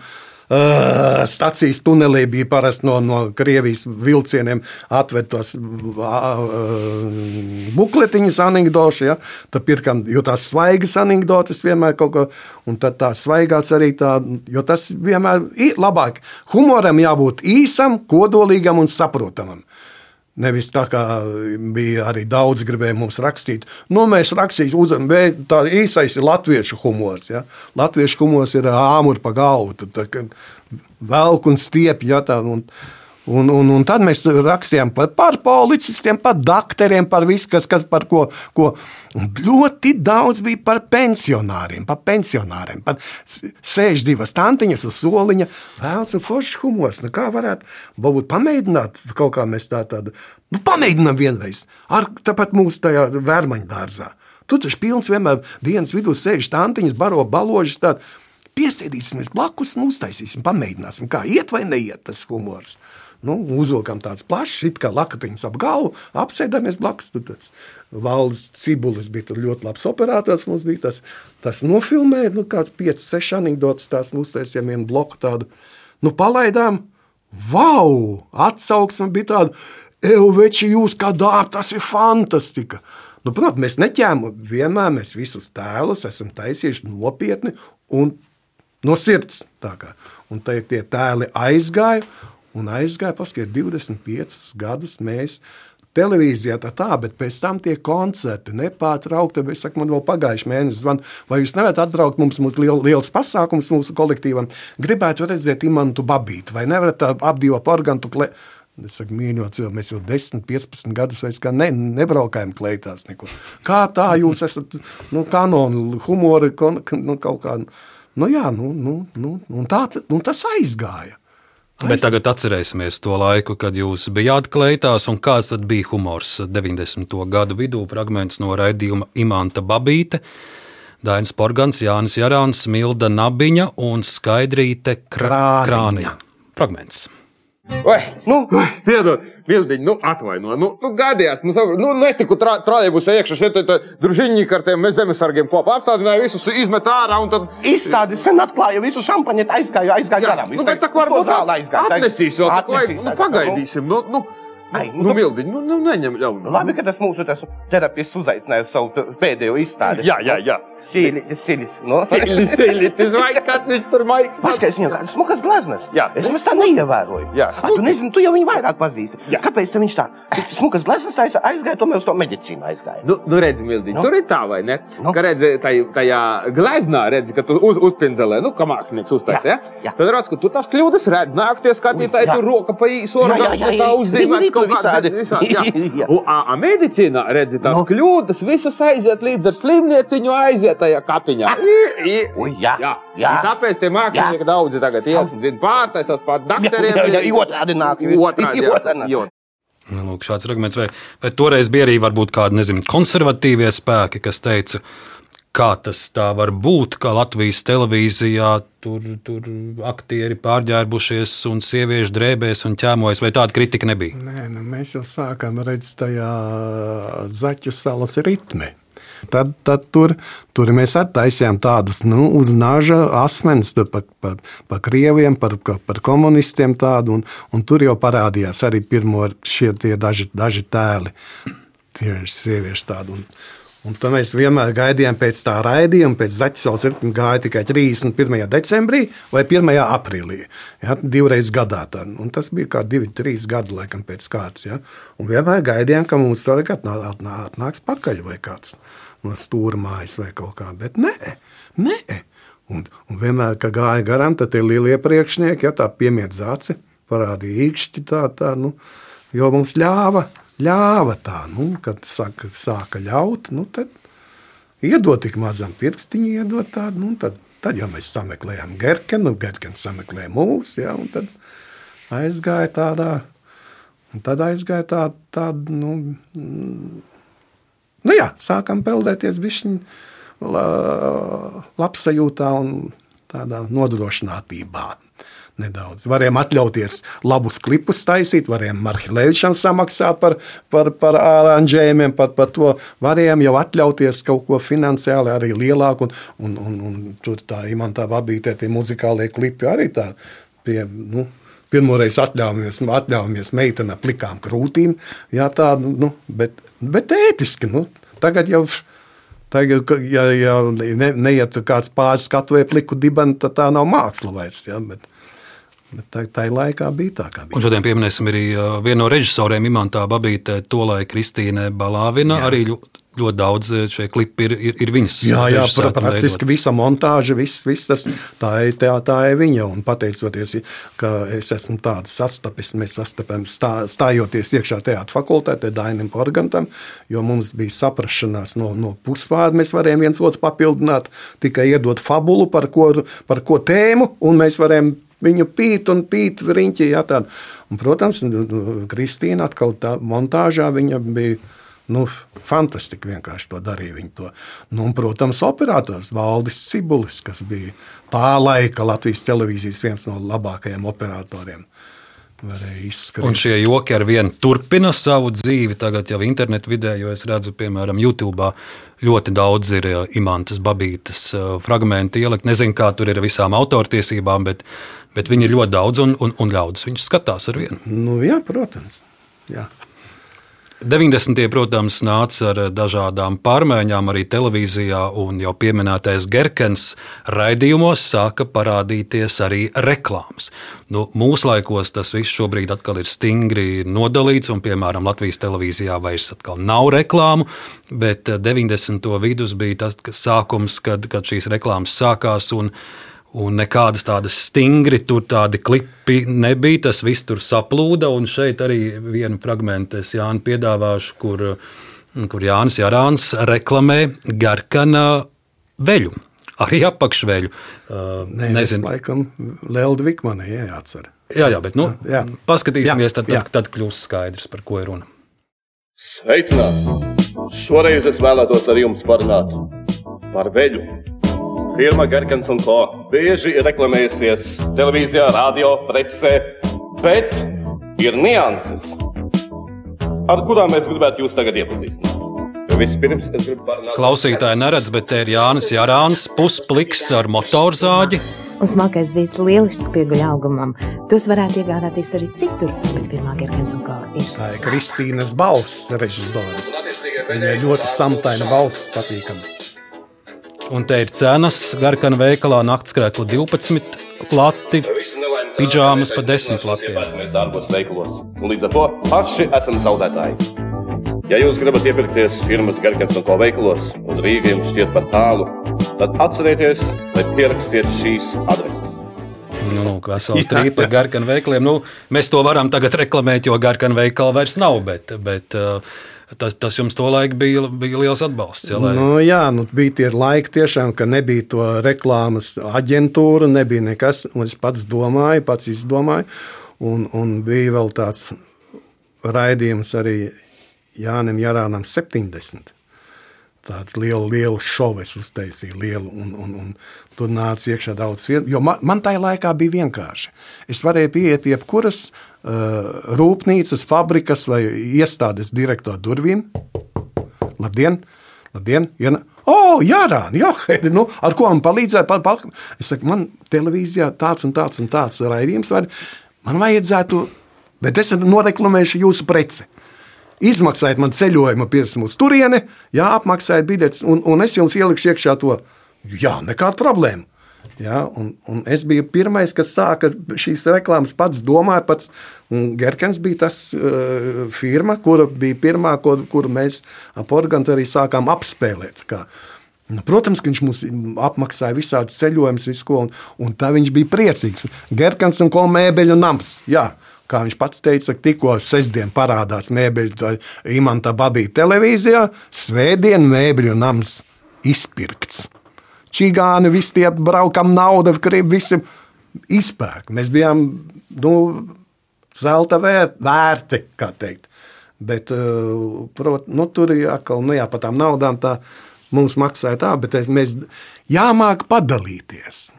Uh, Stācijas tunelī bija parasti no, no Krievijas vilcieniem atvedos uh, bukletiņas, anekdotas. Ja? Tad pirkām, jo tās svaigas anekdotas vienmēr kaut ko, un tad tās svaigās arī tā, jo tas vienmēr ir labāk. Humoram jābūt īsam, kodolīgam un saprotamam. Nevis tā kā bija arī daudz gribēja mums rakstīt. Nu, mēs rakstīsim, bet tā īsais ir latviešu humors. Ja? Latviešu humors ir āmuri pa galvu, tad, tad, velk un stiep. Ja, tā, un, Un, un, un tad mēs rakstījām par, par policistiem, par doktoriem, par visu, kas, kas par ko, ko. Ļoti daudz bija par pensionāriem, par pensionāriem, par sēž divas tantiņas uz soliņa, vēlams un foršs humors. Nu, kā varētu būt pamēģināt kaut kā mēs tā tādu, nu pamēģinām vienreiz, ar tāpat mūsu tajā vērmaņu dārzā. Tu taču pilns vienmēr dienas vidū sēž tantiņas, baro baložas tādu. Piesēdīsimies blakus un uztaisīsim, pamēģināsim, kā iet vai neiet tas humors. Nu, uzvilkām tādas plašas, it kā lakatiņas ap galvu, apsēdāmies blakus. Tur tāds valdes cibulis bija ļoti labs operators. Mums bija tas, tas nofilmēja, nu, kāds 5, 6 anekdotas, tās uztaisījām vienu bloku tādu. Nu, palaidām, wow! Atsauksme bija tāda, Euveči, jūs kā dārta, tas ir fantastika! Nu, protams, mēs neķēmām vienmēr, mēs visus tēlus esam taisījuši nopietni un no sirds. Un tie, tie tēli aizgāja, un aizgāja, paskatieties, 25 gadus mēs televīzijā tā, tā, bet pēc tam tie koncerti nepārtraukti. Es saku, man vēl pagājuši mēnesis zvan, vai jūs nevarat atbraukt mums, mums liel, liels pasākums mūsu kolektīvam. Gribētu redzēt imantu babīti, vai nevarat apdīvot organtu klē. Es saku, mīļo cilvēku, mēs jau 10, 15 gadus vairs ne, nebraukājam kleitās nekur. Kā tā jūs esat, nu, kanonu, humori, kon, nu, kaut kā. Nu, jā, nu, nu, nu, un tā, nu, tas aizgāja. Bet tagad atcerēsimies to laiku, kad jūs bijāt kleitās, un kāds tad bija humors 90. gadu vidū. Fragments no raidījuma Imants Babīte, Dainis Porgans, Jānis Jarāns, Milda Nabiņa un Skaidrīte Krā- Krāniņa. Fragments. Vai, nu, piedod, Vildiņ, nu, atvaino, nu, nu gadījās, nu, saprot, nu, netiku trā, trājēbusē iekšā, šeit, tā, družiņņi ar tiem zemesargiem kopā apstādināja, visus izmet ārā, un tad... Izstādi sen atklāja visu šampaņu, aizgāja, aizgāja garām. Nu, bet tā varbūt atnesīs vēl, tā kā, nu, pagaidīsim, nu, nu, Ai, nu, Vildiņ, nu, nu, neņem ļaunu. Labi, ka tas mūsu terapijas uzaicināja uz savu pēdējo izstādi. Jā, jā, jā. Sīlis, sīlis. No? Siļis, siļis, vai kāds viņš tur maigs? Paskaties, viņam kādas smukas gleznas. Jā. Es mēs tā neievēroju. Jā, A, tu nezini, tu jau viņu vairāk pazīsti. Jā. Kāpēc viņš tā? Smukas gleznas taisa aizgāja, tomēr uz to medicīnu aizgāja. Nu, nu redzi, Mildi, nu? tur ir tā, vai ne? Nu? Ka redzi, tai, tajā gleznā, redzi, ka tu uz, uzpinzelē, nu, kā mākslinieks uztaisīja. Ja? jā. Tad redz, ka tu tās kļūdas redz. Nāk tie skatītāji, jā. tur roka pa Jā, jā, jā, tā jā. uzzīmēts kaut visādi. Jā. Jā. A, a medicīnā, redzi, tās no. kļūdas visas aiziet līdz ar slimnieciņu aiziet tajā kapiņā. I, Ui, jā, jā. jā. Un tāpēc tie mākslinieki daudzi tagad iet, zina, pārtaisās pār dakteriem. Jā, jā, jā, otrādi nāk. Otrādi. Otrādi nāk. Jo. Nu, Lūk, šāds arguments. Vai, vai toreiz bija arī varbūt kādi nezinu, konservatīvie spēki, kas teica, kā tas tā var būt, ka Latvijas televīzijā tur, tur aktieri pārģērbušies un sieviešu drēbēs un ķēmojas, vai tāda kritika nebija? Nē, nu, mēs jau sākām redzēt tajā zaķu salas ritmi. Tad, tad tur, tur mēs attaisījām tādus nu, uz nāža asmenis par, par, par krieviem, par, par komunistiem. Tādu, un, un tur jau parādījās arī pirmo šie daži, daži tēli, tie sieviešu tādi. Un, un tad mēs vienmēr gaidījām pēc tā raidījuma, pēc zaķisāles ritma gāja tikai 31. decembrī vai 1. aprīlī. Ja, divreiz gadā. Tad. Un tas bija kā divi, trīs gadi laikam pēc kārtas. Ja. Un vienmēr gaidījām, ka mums atnā- atnāks pakaļ vai kāds no stūra mājas vai kaut kā. Bet nē, nē. Un, un vienmēr, kad gāja garām, tad tie lielie priekšnieki, ja tā piemiet zāci, parādīja īkšķi tā, tā, nu, jo mums ļāva, ļāva tā, nu, kad sāka, sāka ļaut, nu, tad iedot tik mazam pirkstiņu, iedot tādu, nu, tad, tad jau mēs sameklējām Gerkenu, Gerkens sameklēja mūs, ja, un tad aizgāja tādā, un tad aizgāja tā, tāda, nu, nu jā, sākam peldēties bišķiņ la, labsajūtā un tādā nodrošinātībā. Nedaudz. Varējām atļauties labus klipus taisīt, varējām Marķelēvičam samaksāt par, par, par aranžējumiem, par, par to. Varējām jau atļauties kaut ko finansiāli arī lielāku, un, un, un, un tur tā imantā babītē tie muzikālie klipi arī tā pie, nu, Pirmoreiz atļāvāmies, atļāvāmies meitene ar plikām krūtīm, jā, tā, nu, bet, bet ētiski. Nu, tagad jau, tagad, ja, ja ne, neiet kāds pāris skatu vai pliku dibenu, tad tā nav māksla vairs. Jā, bet, bet tā, tā laikā bija tā, kā bija. Un šodien pieminēsim arī vienu no režisoriem, Imantā Babītē, Tolai Kristīnai Balāvina. Jā. Arī ļoti, daudz uh, šie klipi ir, ir, ir viņas. Jā, jā un praktiski veidoti. visa montāža, viss, viss tas, tā, ir, tā, tā ir viņa. Un pateicoties, ka es esmu tāds sastapis, mēs sastapām stā, stājoties iekšā teātris fakultātē, Dainam Porgantam, jo mums bija saprašanās no, no pusvārda. Mēs varējām viens otru papildināt, tikai iedot fabulu par ko, par ko tēmu, un mēs varējām viņu pīt un pīt riņķī. Jā, un, protams, Kristīna atkal tā montāžā viņa bija. Nu, fantastiski vienkārši to darīja. To. Nu, un, protams, operators Valdis Cibulis, kas bija tā laika Latvijas televīzijas viens no labākajiem operatoriem. Un šie joki ar vienu turpina savu dzīvi. Tagad jau internetu vidē, jo es redzu, piemēram, YouTube ļoti daudz ir uh, imantas, babītas uh, fragmenti ielikt. Nezinu, kā tur ir ar visām autortiesībām, bet, bet viņi ir ļoti daudz un, un, un ļaudis viņus skatās ar vienu. Nu, jā, protams. Jā. 90. protams, nāca ar dažādām pārmaiņām arī televīzijā, un jau pieminētais Gerkens raidījumos sāka parādīties arī reklāmas. Nu, mūsdienās tas viss šobrīd atkal ir stingri nodalīts, un, piemēram, Latvijas televīzijā vairs nav reklāmu, bet eh, 90. vidus bija tas sākums, kad, kad šīs reklāmas sākās. Un, Un nekādas tādas stingri tur tādi klipi nebija. Tas viss tur saplūda. Un šeit arī vienu fragment es Jānis piedāvāšu, kur, kur Jānis Jārāns reklamē Garkana veļu. Arī apakšveļu. Uh, Nē, nezinu, laikam, Lelda Vikmane jā, jāatcer. Jā, jā, bet nu, jā. paskatīsimies, tad, tad, tad kļūs skaidrs, par ko ir runa. Sveicināti! Šoreiz es vēlētos ar jums parunāt par veļu. Firma Gerkens un Co. bieži ir reklamējusies televīzijā, radio, presē, bet ir nianses, ar kurām mēs gribētu jūs tagad iepazīstināt. Vispirms es gribu parunāt Klausītāji neredz, bet te ir Jānis Jārāns, puspliks ar motorzāģi. Un smalkais zīts lieliski pieguļ augumam. Tos varētu iegādāties arī citur, bet pirmā Gerkens un kā ir. Tā ir Kristīnas balss, režisors. Viņai ļoti samtaina balss, patīkama. Un te ir cenas, garkana veikalā naktskrēklu 12 plati, pidžāmas pa 10 platiem. Mēs darbos veikalos. Un līdz ar to paši esam zaudētāji. Ja jūs gribat iepirkties firmas Gerkens un ko veikalos, un Rīga jums šķiet par tālu, tad atcerieties, vai pierakstiet šīs adreses. Nu, nu, vesels Jā, trīpa jā. ar garkanu veikaliem. Nu, mēs to varam tagad reklamēt, jo garkanu veikala vairs nav. Bet, bet uh, tas, tas jums tolaik bija, bija liels atbalsts. Ja, lai... Nu, jā, nu, bija tie laiki, tiešām, ka nebija to reklāmas aģentūra, nebija nekas. Es pats domāju, pats izdomāju. Un, un bija vēl tāds raidījums arī Jānim Jārānam 70. Tāds lielu, lielu šovu es uztaisīju, lielu, un, un, un tur nāca iekšā daudz. Jo man, man tajā laikā bija vienkārši. Es varēju pieiet pie jebkuras uh, rūpnīcas, fabrikas vai iestādes direktora durvīm. Labdien! Labdien! Iena. O, jā, Rāni, jā, Heidi, nu, ar ko man palīdzēja? Pal, pal. Es saku, man televīzijā tāds un tāds un tāds raidījums, var, man vajadzētu, bet es noreklamēšu jūsu preci. Izmaksājiet man ceļojumu pirms uz turieni, jā, apmaksājiet biļetes, un, un es jums ielikšu iekšā to. Jā, nekāda problēma. Ja, un, un es biju pirmais, kas sāka šīs reklāmas, pats domāja, pats Gerkens bija tas uh, firma, kura bija pirmā, kur, kuru mēs ap organu arī sākām apspēlēt. Kā. Nu, protams, ka viņš mums apmaksāja visādas ceļojumus, visu ko, un, un tā viņš bija priecīgs. Gerkens un ko mēbeļu nams. Jā. Kā viņš pats teica, tikko sestdien parādās mēbeļu imanta babīja televīzijā, svētdien mēbeļu nams izpirkts. Čigāni, visi tie braukam naudu, krīvi, visi izpērk. Mēs bijām, nu, zelta vēr, vērti, kā teikt. Bet, uh, prot, nu, tur ir atkal, nu jā, par tām naudām tā mums maksāja tā, bet mēs jāmāk padalīties.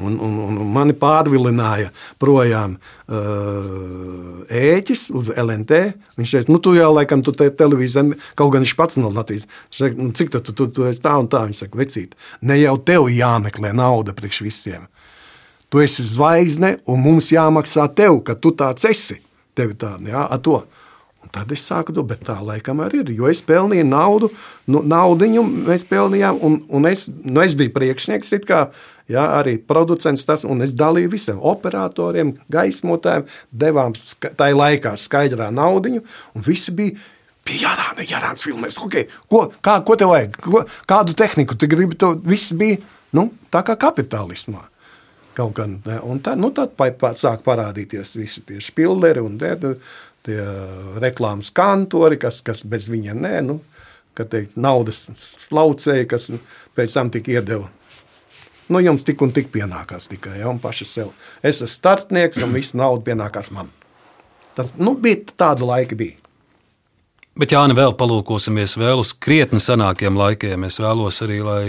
Un, un, un mani pārvilināja projām uh, ēķis uz LNT. Viņš teica, nu, tu jau laikam, tu te televīzijā, kaut gan viņš pats no Latvijas. Viņš teica, nu, cik tu, tu, tu, tu esi tā un tā? Viņš saka, vecīt, ne jau tev jāmeklē nauda priekš visiem. Tu esi zvaigzne, un mums jāmaksā tev, ka tu tāds esi. Tevi tā, jā, ar to. Tad es sāku bet tā laikam arī ir. Jo es pelnīju naudu, nu, naudiņu mēs pelnījām, un, un es, nu, es biju priekšnieks, kā, jā, arī producents tas, un es dalīju visiem operatoriem, gaismotājiem, devām tai laikā skaidrā naudiņu, un visi bija. Pie Jārāna, Jārāns filmēs, okay, ko, kā, ko tev vajag, ko, kādu tehniku tu gribi, to viss bija, nu, tā kā kapitālismā. Kaut ne, un tā, nu, tad sāk parādīties visi tie spilleri un tie, tie reklāmas kantori, kas, kas bez viņiem nē, nu, kad teikt, naudas slaucēji, kas pēc tam tik iedeva. Nu, jums tik un tik pienākās tikai, ja, un paši sev. Es esmu startnieks, un viss nauda pienākās man. Tas, nu, bija tāda laika bija. Bet, Jā, vēl palūkosimies vēl uz krietni senākiem laikiem. Es vēlos arī, lai,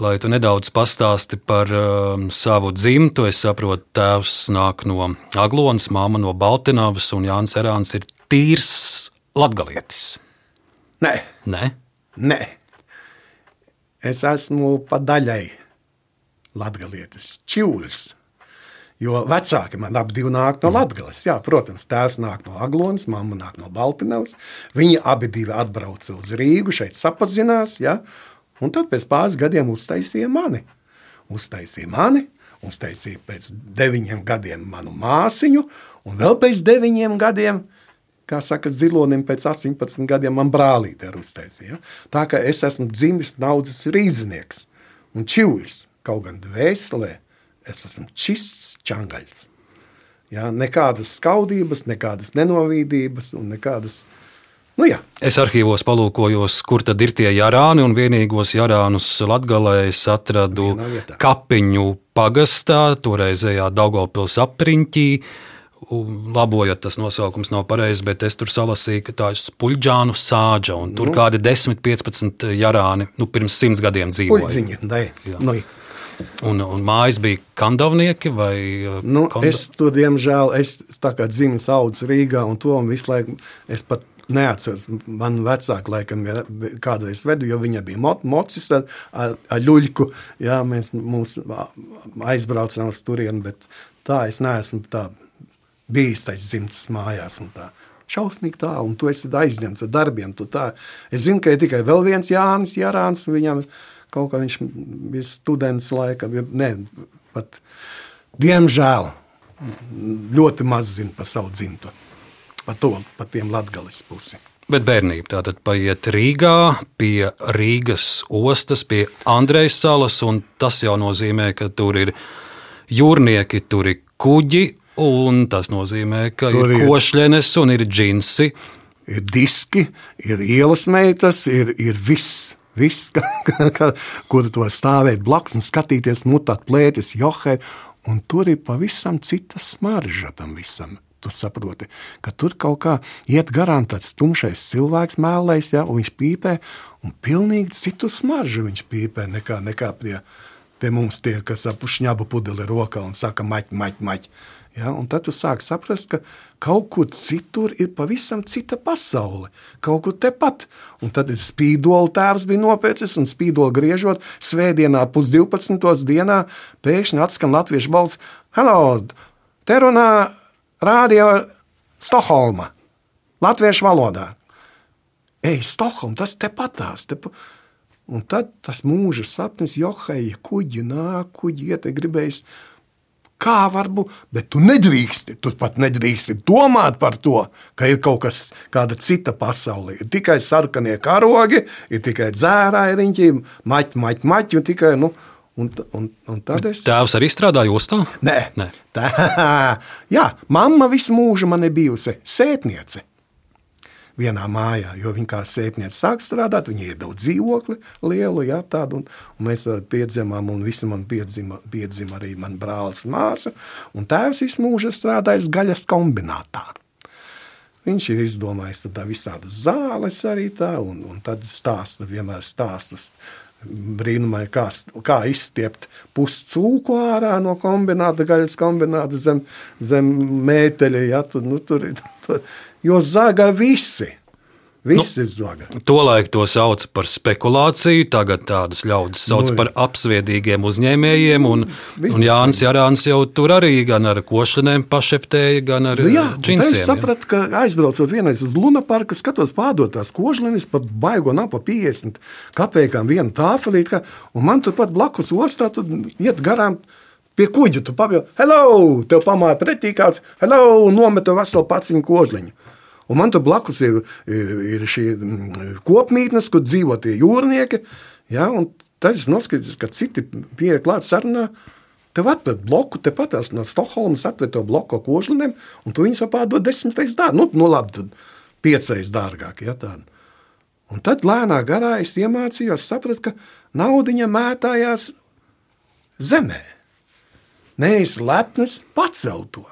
lai tu nedaudz pastāsti par um, savu dzimtu. Es saprotu, tēvs nāk no Aglonas, māma no Baltiņavas, un Jānis Erāns ir tīrs latgalietis. Nē, Nē, Nē. es esmu pa daļai latgalietis, čūlis. Jo vecāki man abi nāk no Latvijas. Jā, protams, tēvs nāk no Aglonas, mamma nāk no Baltiņas. Viņi abi atbrauca uz Rīgu, šeit sapazinās. Ja? Un tad pēc pāris gadiem uztaisīja mani. Uztaisīja mani, uztaisīja pēc deviņiem gadiem manu māsiņu, un vēl pēc deviņiem gadiem, kā saka, zilonim pēc 18 gadiem man brālīte ir uztaisīja. Ja? Tā kā es esmu dzimis naudas rīznieks un čūlis, kaut gan dvēselē. Es esmu čists čangaļs. Ja, nekādas skaudības, nekādas nenovīdības un nekādas. Nu, jā. Es arhīvos palūkojos, kur tad ir tie jārāni, un vienīgos jārānus Latgalē es atradu kapiņu pagastā, toreizējā Daugavpils apriņķī. Labojot, tas nosaukums nav pareizs, bet es tur salasīju, ka tā ir spuļģānu sāģa, un tur Nu. kādi 10, 15 jārāni nu, pirms simts gadiem dzīvoja. Puļdziņa, dai. Jā. Nu, Un, un mājas bija kandavnieki vai uh, nu, konda- es tur, diemžēl, es tā kā dzimis audzis Rīgā, un to un visu laiku es pat neatceros. Man vecāki laikam kādreiz vedu, jo viņa bija mo mocis ar, ar, ar ļuļku. Jā, mēs mūs aizbraucām uz turieni, bet tā es neesmu tā bijis aiz dzimtas mājās un tā šausmīgi tālu, un tu esi aizņemts ar darbiem. Tā. Es zinu, ka ir tikai vēl viens Jānis Jārāns, viņam kaut kā viņš bija students laikam, ne, pat, diemžēl, ļoti maz zina par savu dzimtu, par to, par tiem latgalis pusi. Bet bērnība tātad paiet Rīgā, pie Rīgas ostas, pie Andrejas salas, un tas jau nozīmē, ka tur ir jūrnieki, tur ir kuģi, un tas nozīmē, ka Tur ir ir- košļenes un ir džinsi. Ir diski, ir ielas meitas, ir, ir viss. Viss, ka, ka, ka, kur tu vari stāvēt blakus un skatīties, mutāt plētis, johē, un tur ir pavisam cita smarža tam visam. Tu saproti, ka tur kaut kā iet garām tāds tumšais cilvēks, mēlējs, ja, un viņš pīpē, un pilnīgi citu smaržu viņš pīpē nekā, nekā pie, pie mums tie, kas ap šņabu pudeli rokā un saka maķi, maķi, maķi. Ja, un tad tu sāki saprast, ka kaut kur citur ir pavisam cita pasaule. Kaut kur tepat. Un tad ir spīdola tēvs bija nopērcis un spīdola griežot svētdienā, pusdivpadsmitos dienā, pēkšņi atskan latviešu balss: Hello! Te runā Rādio Stokholma, latviešu valodā. Ej, Stokholma, tas tepatās. Te pa... Un tad tas mūža sapnis, johai, kuģi nāk, kuģi iet, gribējis kā var būt, bet tu nedrīksti. Tu pat nedrīksti domāt par to, ka ir kaut kas, kāda cita pasaule. Ir tikai sarkanie karogi, ir tikai dzērāji riņķi, maķi, maķi, maķi, un tikai, nu, un, un, un tad es. Tēvs arī strādāja ostā? Nē, Nē. Tā, jā, mamma visu mūžu man ir bijusi sētniece. Vienā mājā, jo viņa kā sētniece sāk strādāt, viņa iedod dzīvokli lielu, jā, tādu, un, un mēs piedzimām, un visi man piedzima, piedzima arī man brālis māsa, un tēvs visu mūžu strādājis gaļas kombinātā. Viņš ir izdomājis tā visādas zāles arī tā, un, un tad stāsta vienmēr stāstus. Brīnumai, kā, kā izstiept pusi cūku ārā no kombināta, gaļas kombināta zem, zem mēteļa. Ja, tur, nu, tur, tur, jo zaga visi. Visi nu, ir zaga. Tolaik to sauca par spekulāciju, tagad tādus ļaudis sauc Nu, par apsviedīgiem uzņēmējiem. Un, Viss un Jānis Jārāns jau tur arī gan ar košaniem pašeftēja, gan ar Nu, jā, tad džinsiem. es sapratu, ka aizbraucot vienreiz uz Luna parku, skatos pārdotās kožliņas, pat baigo nav pa 50 kapekām vienu tāfelīti, un man tur pat blakus ostā, tu iet garām pie kuģa, tu pabjau, hello, tev pamāja pretī kāds, hello, nometu veselu paciņu kožliņu. Un man tur blakus ir, ir, ir šī mm, kopmītnes, kur dzīvo tie jūrnieki. Ja, tad es noskatījos, ka citi pieeja klāt sarunā. Tev atver bloku, tepat no Stokholmas atver to bloku ar kožlinēm, un tu viņus var pārdot desmit reizes dārgāk. Nu, nu labi, tad piecreiz dārgāk. Ja, tādu. un tad lēnā garā es iemācījos, sapratu, ka naudiņa mētājās zemē. Nē, es lepnis pacelt to,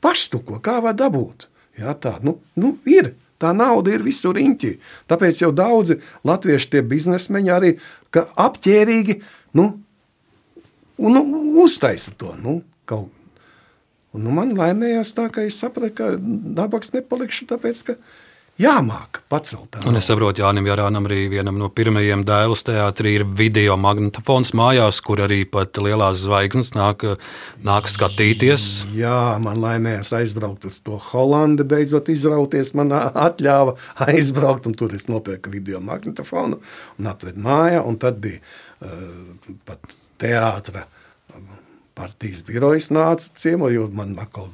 paštuko, kā var dabūt. Jā, tā nu, nu, ir. Tā nauda ir visur riņķī. Tāpēc jau daudzi latvieši tie biznesmeņi arī apģērbīgi nu, un, nu, uztaisa to. Nu, kaut. nu, man laimējās tā, ka es sapratu, ka nabaks nepalikšu, tāpēc ka jāmāk pacelt. Un es saprotu, Jānis Jārānam arī vienam no pirmajiem dēlus teātrī ir video magnetofons mājās, kur arī pat lielās zvaigznes nāk, nāk skatīties. Jā, man laimējās aizbraukt uz to Holandi. Beidzot, izrauties, man atļāva aizbraukt, un tur es nopirku video magnetofonu un atvedu mājā. Un tad bija uh, pat teātris. Partijas birojas nāca ciemos, jo man atkal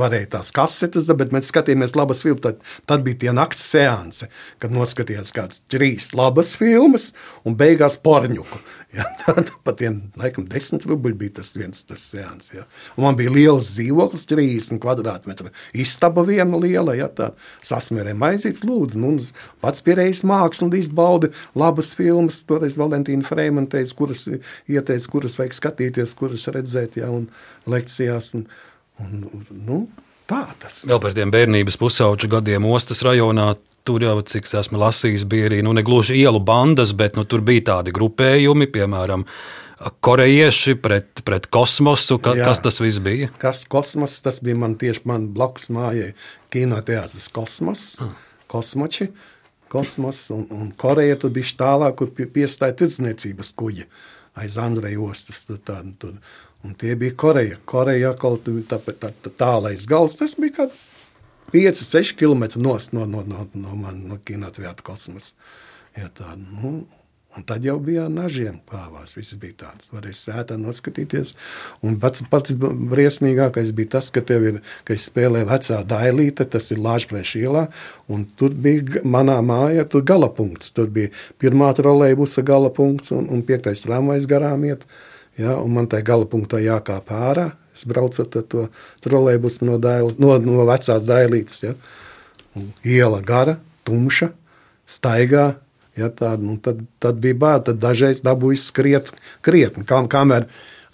varēja tās kasetes, bet mēs skatījāmies labas filmas. Tad, tad bija tie naktas seanse, kad noskatījās kādas trīs labas filmas un beigās porņuku. Ja, tad pat tiem, laikam, desmit rubļi bija tas viens tas seans. Ja. Un man bija liels dzīvoklis, 30 kvadrātmetru. Istaba viena liela, ja tā sasmērē maizītes lūdzu. Nu, un pats pierējis mākslinieku izbaudi labas filmas. Toreiz Valentīna Freimana teica, kuras ieteica, kuras vajag skatīties, kuras redzēt, ja, un lekcijās. Un, un, nu, tā tas. Vēl par tiem bērnības pusauģu gadiem ostas rajonā. Tur jau, cik es esmu lasījis, bija arī nu, ne gluži ielu bandas, bet nu, tur bija tādi grupējumi, piemēram, korejieši pret, pret kosmosu. Ka, Jā. kas tas viss bija? Kas kosmos, tas bija man tieši man blakus mājai. Kinoteātris Kosmos, Kosmoči, Kosmos un, un Koreja tur bija tālāk, kur pie- piestāja tirdzniecības kuģi aiz Andreja ostas. Tur, tā, tur. Un tie bija Koreja. Koreja atkal tu- tā, tā, tā, tālais gals. Tas bija kā 5, 6 km no, no, no, no, no, man- no kinoteātra kosmosa. Ja tā, nu, un tad jau bija nažiem kāvās. Viss bija tāds. Varēja sētā noskatīties. Un pats, pats briesmīgākais bija tas, ka tev ir, ka es spēlēju vecā dailīte, tas ir Lāčplēša ielā, un tur bija manā mājā, tur galapunkts. Tur bija pirmā trolēbusa galapunkts un, un piektais tramvajs garām iet. Ja, un man tajā galapunktā jākāp ārā. Es braucu ar to trolēbusu no, dailes, no, no vecās dailītes. Ja. Un Iela gara, tumša, staigā. Ja, tāda, nu, tad, tad bija bail, tad dažreiz dabūju skriet krietni. Kā, kamēr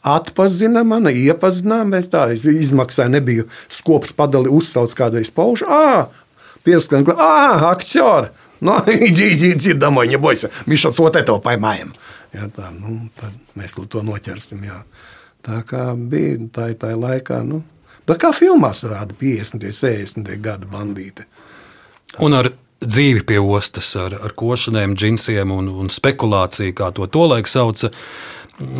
atpazina mani, iepazinām, mēs tā es izmaksāju, nebiju skops padali, uzsauc kādreiz paušu. Ā, pieskan, ā, akciori! Ну, иди, иди, иди домой, не бойся. Мы сейчас вот этого поймаем. Ja, tā, nu, tad mēs to noķersim. Jā. Tā kā bija tā, tā laikā, nu, bet kā filmās rāda 50, 60 gadu bandīti. Un ar dzīvi pie ostas, ar, ar košaniem, džinsiem un, un spekulāciju, kā to tolaik sauca,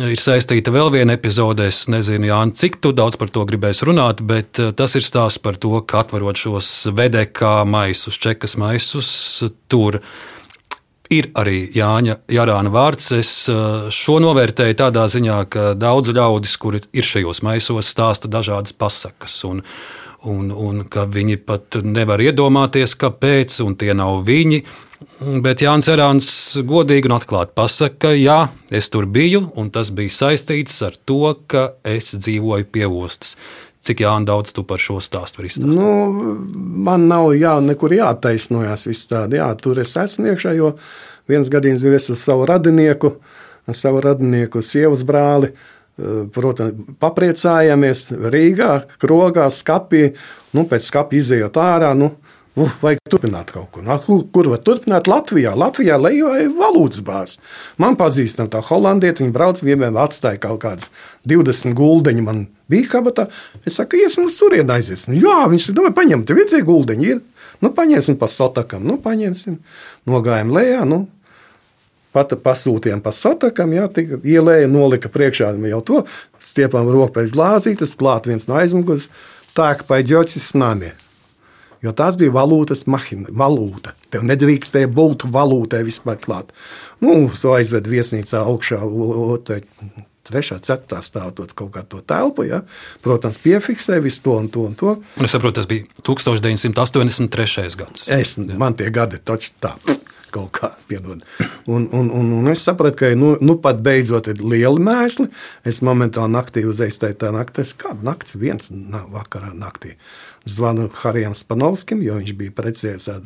ir saistīta vēl viena epizode. Es nezinu, Jānis, cik daudz par to gribēsi runāt, bet eh, tas ir stāsts par to, ka atverot šos vedekā maisus, čekas maisus, tur ir arī Jāņa Jārāna vārds. Es eh, šo novērtēju tādā ziņā, ka daudz ļaudis, kuri ir šajos maisos, stāsta dažādas pasakas. Un, un, un ka viņi pat nevar iedomāties, kāpēc, un tie nav viņi. Bet Jānis Erāns godīgi un atklāti pasaka, ka jā, es tur biju, un tas bija saistīts ar to, ka es dzīvoju pie ostas. Cik Jānis daudz tu par šo stāstu vari izstāstīt? Nu, man nav jā, nekur jātaisnojas. viss tādi. Jā, tur es esmu iekšā, jo viens gadījums bija ar savu radinieku, ar savu radinieku sievas brāli. eh, Protams, papriecājāmies Rīgā, krogā, skapī. Nu, pēc skapja izējot ārā, nu, uh, vajag turpināt kaut ko. Nu, kur, kur var turpināt? Latvijā. Latvijā lejoja valūtas bārs. Man pazīstam tā holandieti, viņi brauc vienmēr atstāja kaut kādas 20 guldeņi. Man bija kabatā. Es saku, iesim uz turieni aiziesim. Jā, viņš ir domāja, paņem, tev ir tie guldeņi. Ir. Nu, paņemsim pa sotakam, nu, paņemsim. Nogājam lejā, nu, Pat pasūtījām pa satakam, jā, tika ielēja, nolika priekšā jau to, stiepām roku pēc glāzītes, klāt viens no aizmugures, tā kā paidžocis s nami. Jo tās bija valūtas mahina, valūta. Tev nedrīkstēja būt valūtai vispār klāt. Nu, so aizved viesnīcā augšā, o- o- tai trešā, ceturtā stāvot kaut kā to telpu, ja. Protams, piefiksē visu to un to un to. Un es saprotu, tas bija 1983. gads. Es, man tie gadi taču tā. Kaut kā, piedod. Un, un, un, un es sapratu, ka nu, nu pat beidzot ir liela mēsli. Es momentāli naktī uzēju tā naktī. Kāda naktis, viens na, vakarā naktī. Zvanu Harijam Spanovskim, jo viņš bija precējies ar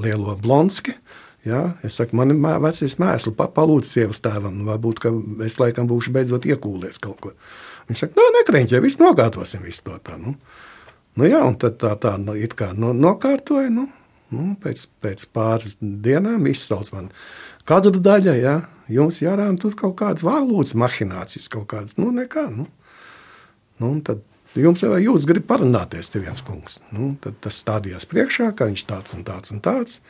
lielo Blonski. Jā, es saku, man ir mē- vecais mēsls, pa, palūdz sievas tēvam, nu, varbūt es laikam būšu beidzot iekūlies kaut ko. Viņš saka, no, nekriņķi, viss nogādosim visu to tā. Nu. Nu, jā, un tad tā, tā nu, it kā no, nokārtoja. Nu, nu, pēc, pēc pāris dienām izsauc man kadru daļa, ja jums jārāda tur kaut kādas valodas mahinācijas, kaut kādas, nu, nekā. Nu. Nu, un tad jums jau jūs gribat parunāties, te viens kungs. Nu, tad tas stādījās priekšā, ka viņš tāds un tāds un tāds.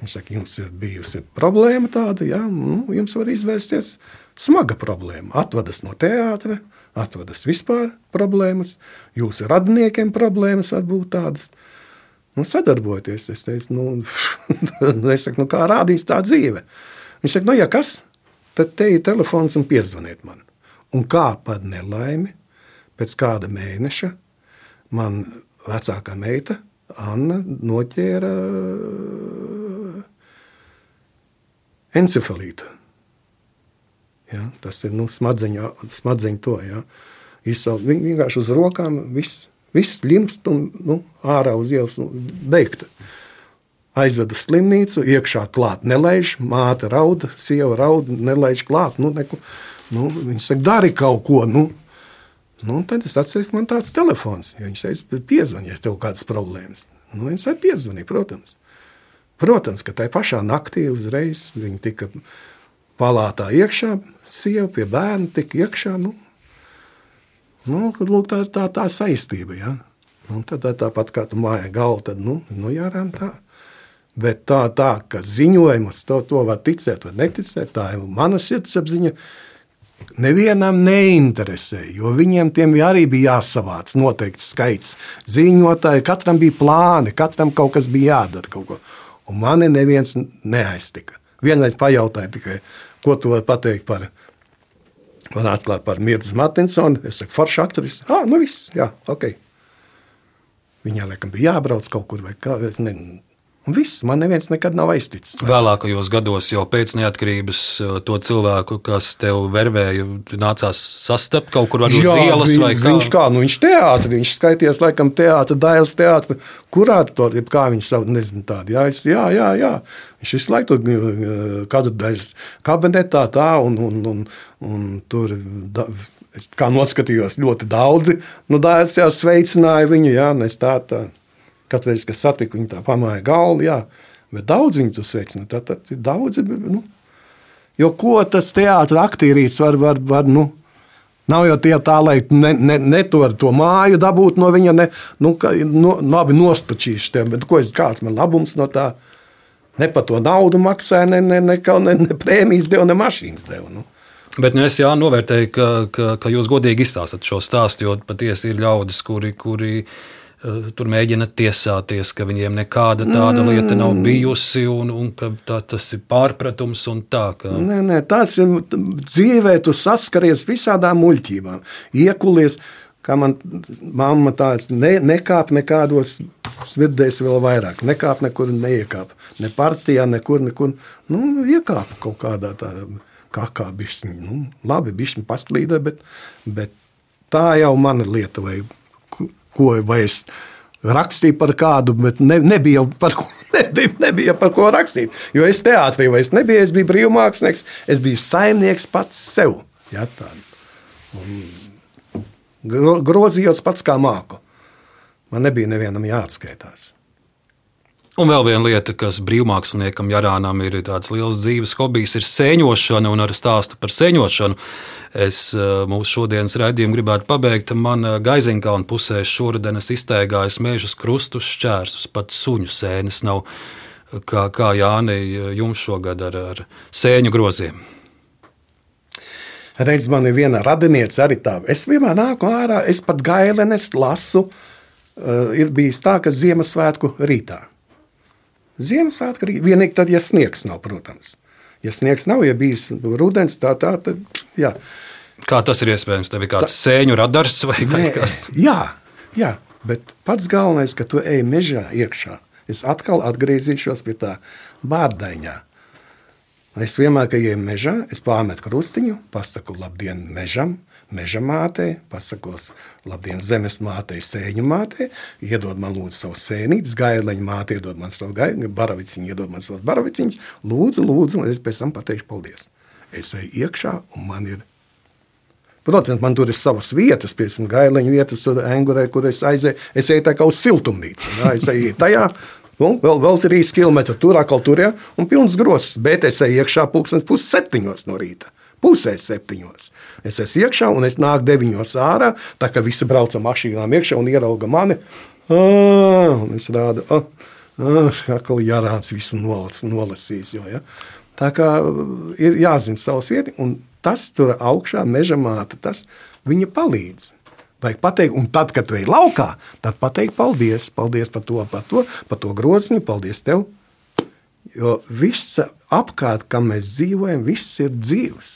Viņš saka, jums ir bijusi problēma tāda, ja nu, jums var izvērsties smaga problēma. Atvadas no teātra, atvadas vispār problēmas, jūsu radiniekiem problēmas var būt tādas. Nu, sadarbojieties, es teicu, nu, es saku, nu, kā rādīs tā dzīve. Viņš saka, nu, ja kas, tad te ir telefons un piezvaniet man. Un kā par nelaimi, pēc kāda mēneša man vecākā meita, Anna, noķēra encefalītu. Ja, tas ir nu, smadzeņu, smadzeņu to. Ja. Izsaukt, vienkārši uz rokām viss, viss limst un nu, ārā uz ielas nu, beigta. Aizvedu uz slimnīcu, iekšā klāt nelaiž, māte raud, sieva raud, nelaiž klāt. Nu, neku, nu, viņš saka, dari kaut ko. Nu. Nu, tad es atceros, ka man tāds telefons. Ja viņš teica, piezvani, ja tev kādas problēmas. Nu, viņš arī piezvanīja, protams. Protams, ka tajā pašā naktī uzreiz viņi tika palātā iekšā, sieva pie bērna tika iekšā. Nu, nu, lūk, tā ir tā, tā saistība. Ja? Un tad tā, tāpat kā tu mājā galva, tad nu, nu jārām tā. Bet tā, tā ka ziņojumus to, to var ticēt vai neticēt, tā ir mana sirdsapziņa. nevienam neinteresē, jo viņiem tiem arī bija jāsavāc noteikts skaits. Ziņotāji, katram bija plāni, katram kaut kas bija jādara. Kaut ko. Un mani neviens neaiztika. Vienreiz pajautāja tikai, ko tu vari pateikt par, man atklāt par Mirzu Martinsonu. Es saku, forša aktris. Ah, nu viss, jā, ok. Viņai laikam bija jābrauc kaut kur vai kā. es Ne, un viss, man neviens nekad nav aizticis. Vēlākajos gados, jau pēc neatkarības, eh, to cilvēku, kas tev vervēja, nācās sastapt kaut kur uz ielas vai kā. viņš kā, nu viņš teātris, viņš skaitījās laikam teātra, dailes teātra, kurātori, jeb kā viņš savu, nezinu tādu, jā, es, jā, jā, jā. Viņš visu laiku tur uh, kādu daļas kabinetā tā, un, un, un, un tur, da, es kā noskatījos ļoti daudzi, nu dailes jā, sveicināja viņu, jā, tā, tā, katru reizi, kad satiku viņu tā pamāja galvu, jā, bet daudz viņu tur sveicina, tad, tad ir daudzi, nu, jo ko tas teātra aktīrīts var, var, var, nu, Nav jau tie tā, lai ne, ne, ne to, to māju dabūtu no viņa, ne, nu, ka, no, labi nospačīšu tev, bet ko es, kāds man labums no tā? Ne par to naudu maksāja, ne, ne, ne, ne, ne prēmijas deva, ne mašīnas deva. Nu. Bet nu, es jā, novērtēju, ka, ka, ka jūs godīgi izstāstāt šo stāstu, jo patiesi ir ļaudis, kuri, kuri uh, tur mēģina tiesāties, ka viņiem nekāda tāda Mm. lieta nav bijusi, un, un ka tā, tas ir pārpratums un tā. Ka... Nē, nē, tas ir dzīvē, tu saskaries visādām muļķībām. Iekulies, kā man mamma tāds, ne, nekāp nekādos svirdēs vēl vairāk. Nekāp nekur neiekāp. Ne partijā, nekur, nekur. Nu, iekāp kaut kādā tādā kakā bišķiņ. Nu, labi, bišķiņ pasklīdē, bet, bet tā jau mana lieta, vai ko vai es rakstīju par kādu, bet ne, nebija par ko, nebija, nebija par ko rakstīt. Jo es teātrī vairs nebiju, es biju brīvmākslinieks, es biju saimnieks pats sev. Ja, grozījos pats kā māku. Man nebija nevienam jāatskaitās. Un vēl viena lieta, kas brīvmāksliniekam Jarānam ir tāds liels dzīves hobijs, ir sēņošana. Un ar stāstu par sēņošanu es eh, mūsu šodienas raidījumu gribētu pabeigt. Man eh, Gaiziņkalna pusē šoruden es iztaigāju mežus krustus, šķērsus, pat suņu sēnes nav. Kā, kā Jāni, jums šogad ar, ar sēņu groziem? Reiz man ir viena radiniece arī tā. Es vienmēr nāku ārā, es pat gailenes lasu. Ir bijis tā, ka Ziemassvētku rītā. Ziemassvētku rītā. Vienīgi tad, ja sniegs nav, protams. Ja sniegs nav, ja bijis rudens, tā, tā, tad, jā. Kā tas ir iespējams? Tev ir kāds sēņu radars vai Nē, kas? jā, jā, bet pats galvenais, ka tu ej mežā iekšā. Es atkal atgriezīšos pie tā bārdaiņā. Es vienmēr, kad eju mežā, es pārmetu krustiņu, pasaku labdien mežam, meža mātei, pasakos labdien zemes mātei, sēņu mātei, iedod man lūdzu savu sēnītes, gaileņu māte iedod man savu gaileņu, baraviciņu iedod man savus baraviciņus, lūdzu, lūdzu, un es pēc tam pateikšu paldies. Es eju iekšā, un man ir Protams, man tur ir savas vietas, piemēram, gaileņa vietas, tur angurē, kur es aizēju. Es eju tā kā uz siltumnīcu. jā, Es eju tajā, un vēl, vēl 3 km tur, atkal tur, ja, un pilns grozs. Bet es eju iekšā pulkstenis pus septiņos no rīta. Pusē septiņos. Es esmu iekšā, un es nāku deviņos ārā, tā kā visi brauc ar mašīnām iekšā un ierauga mani. Ā, Un es rādu, ah, atkal jārāds visu nolac, nolasīs. Jo, ja. Tā kā ir jāzina savas vietas, un tas tur augšā meža māte, tas viņa palīdz. Vajag pateikt, un tad, kad tu ej laukā, tad pateikt paldies, paldies par to, par to, par to groziņu, paldies tev. Jo viss apkārt, kam mēs dzīvojam, viss ir dzīves.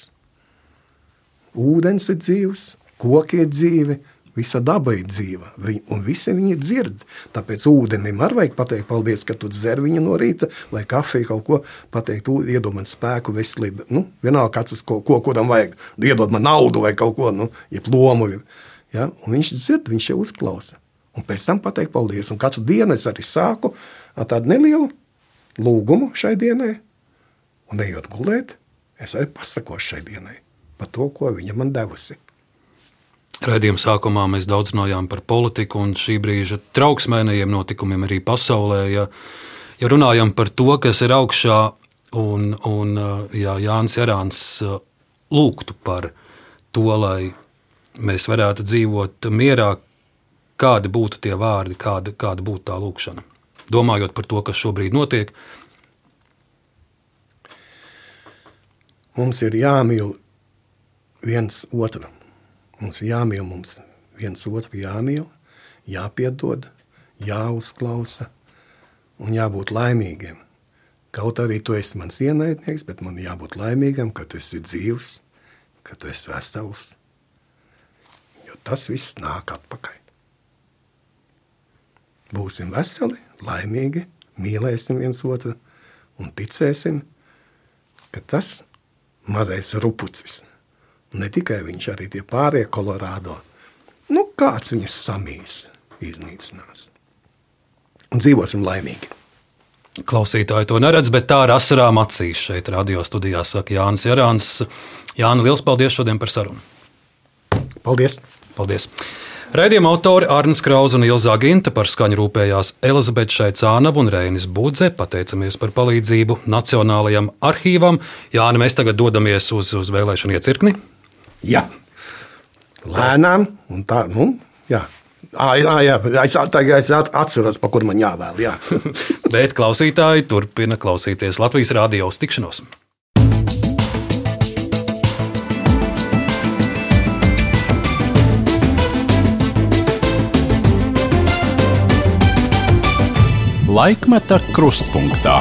Ūdens ir dzīves, koki ir dzīvi, visa daba ir dzīva, un visi viņi dzird. Tāpēc ūdenim arī vajag pateikt paldies, ka tu dzer viņu no rīta, vai kafiju kaut ko pateikt, iedod man spēku, veselību. Nu, vienalga, kāds ko, ko kuram vajag, iedod man naudu vai kaut ko, nu, jeb lomu. Ja? Un viņš dzird, viņš jau uzklausa. Un pēc tam pateikt paldies. Un katru dienu es arī sāku ar tādu nelielu lūgumu šai dienai. Un ejot gulēt, es arī pasakošu šai dienai par to, ko viņa man devusi. Raidījuma sākumā mēs daudz runājām par politiku un šī brīža trauksmēnējiem notikumiem arī pasaulē. Ja, ja runājam par to, kas ir augšā, un, un ja Jānis Jārāns lūgtu par to, lai mēs varētu dzīvot mierā, kādi būtu tie vārdi, kāda, kāda būtu tā lūkšana. Domājot par to, kas šobrīd notiek, Mums ir jāmīl viens otru. Mums ir jāmīl, mums viens otru jāmīl, jāpiedod, jāuzklausa un jābūt laimīgiem. Kaut arī tu esi mans ienaidnieks, bet man jābūt laimīgam, ka tu esi dzīvs, ka tu esi vesels. Jo tas viss nāk atpakaļ. Būsim veseli, laimīgi, mīlēsim viens otru un ticēsim, ka tas mazais rupucis, ne tikai viņš, arī tie pārējie Kolorādo, nu kāds viņus samīs, iznīcinās. Un dzīvosim laimīgi. Klausītāji to neredz, bet tā ar asarām acīs šeit, radio studijā, saka Jānis Jārāns. Jānis, liels paldies šodien par sarunu. Paldies! paldies. Raidījuma autori Arnēs Krausa un Ilza Ginta par skaņu rūpējās Elizabete Šaicānava un Reinis Budze. Pateicamies par palīdzību Nacionālajam arhīvam. Jāni, mēs tagad dodamies uz, uz vēlēšanu iecirkni. Jā, lēnām tā, nu, jā. À, jā, jā, es, tagad es at- atceros, pa kur man jāvēl. Jā. Bet klausītāji turpina klausīties Latvijas radio tikšanos. Laikmeta krustpunktā.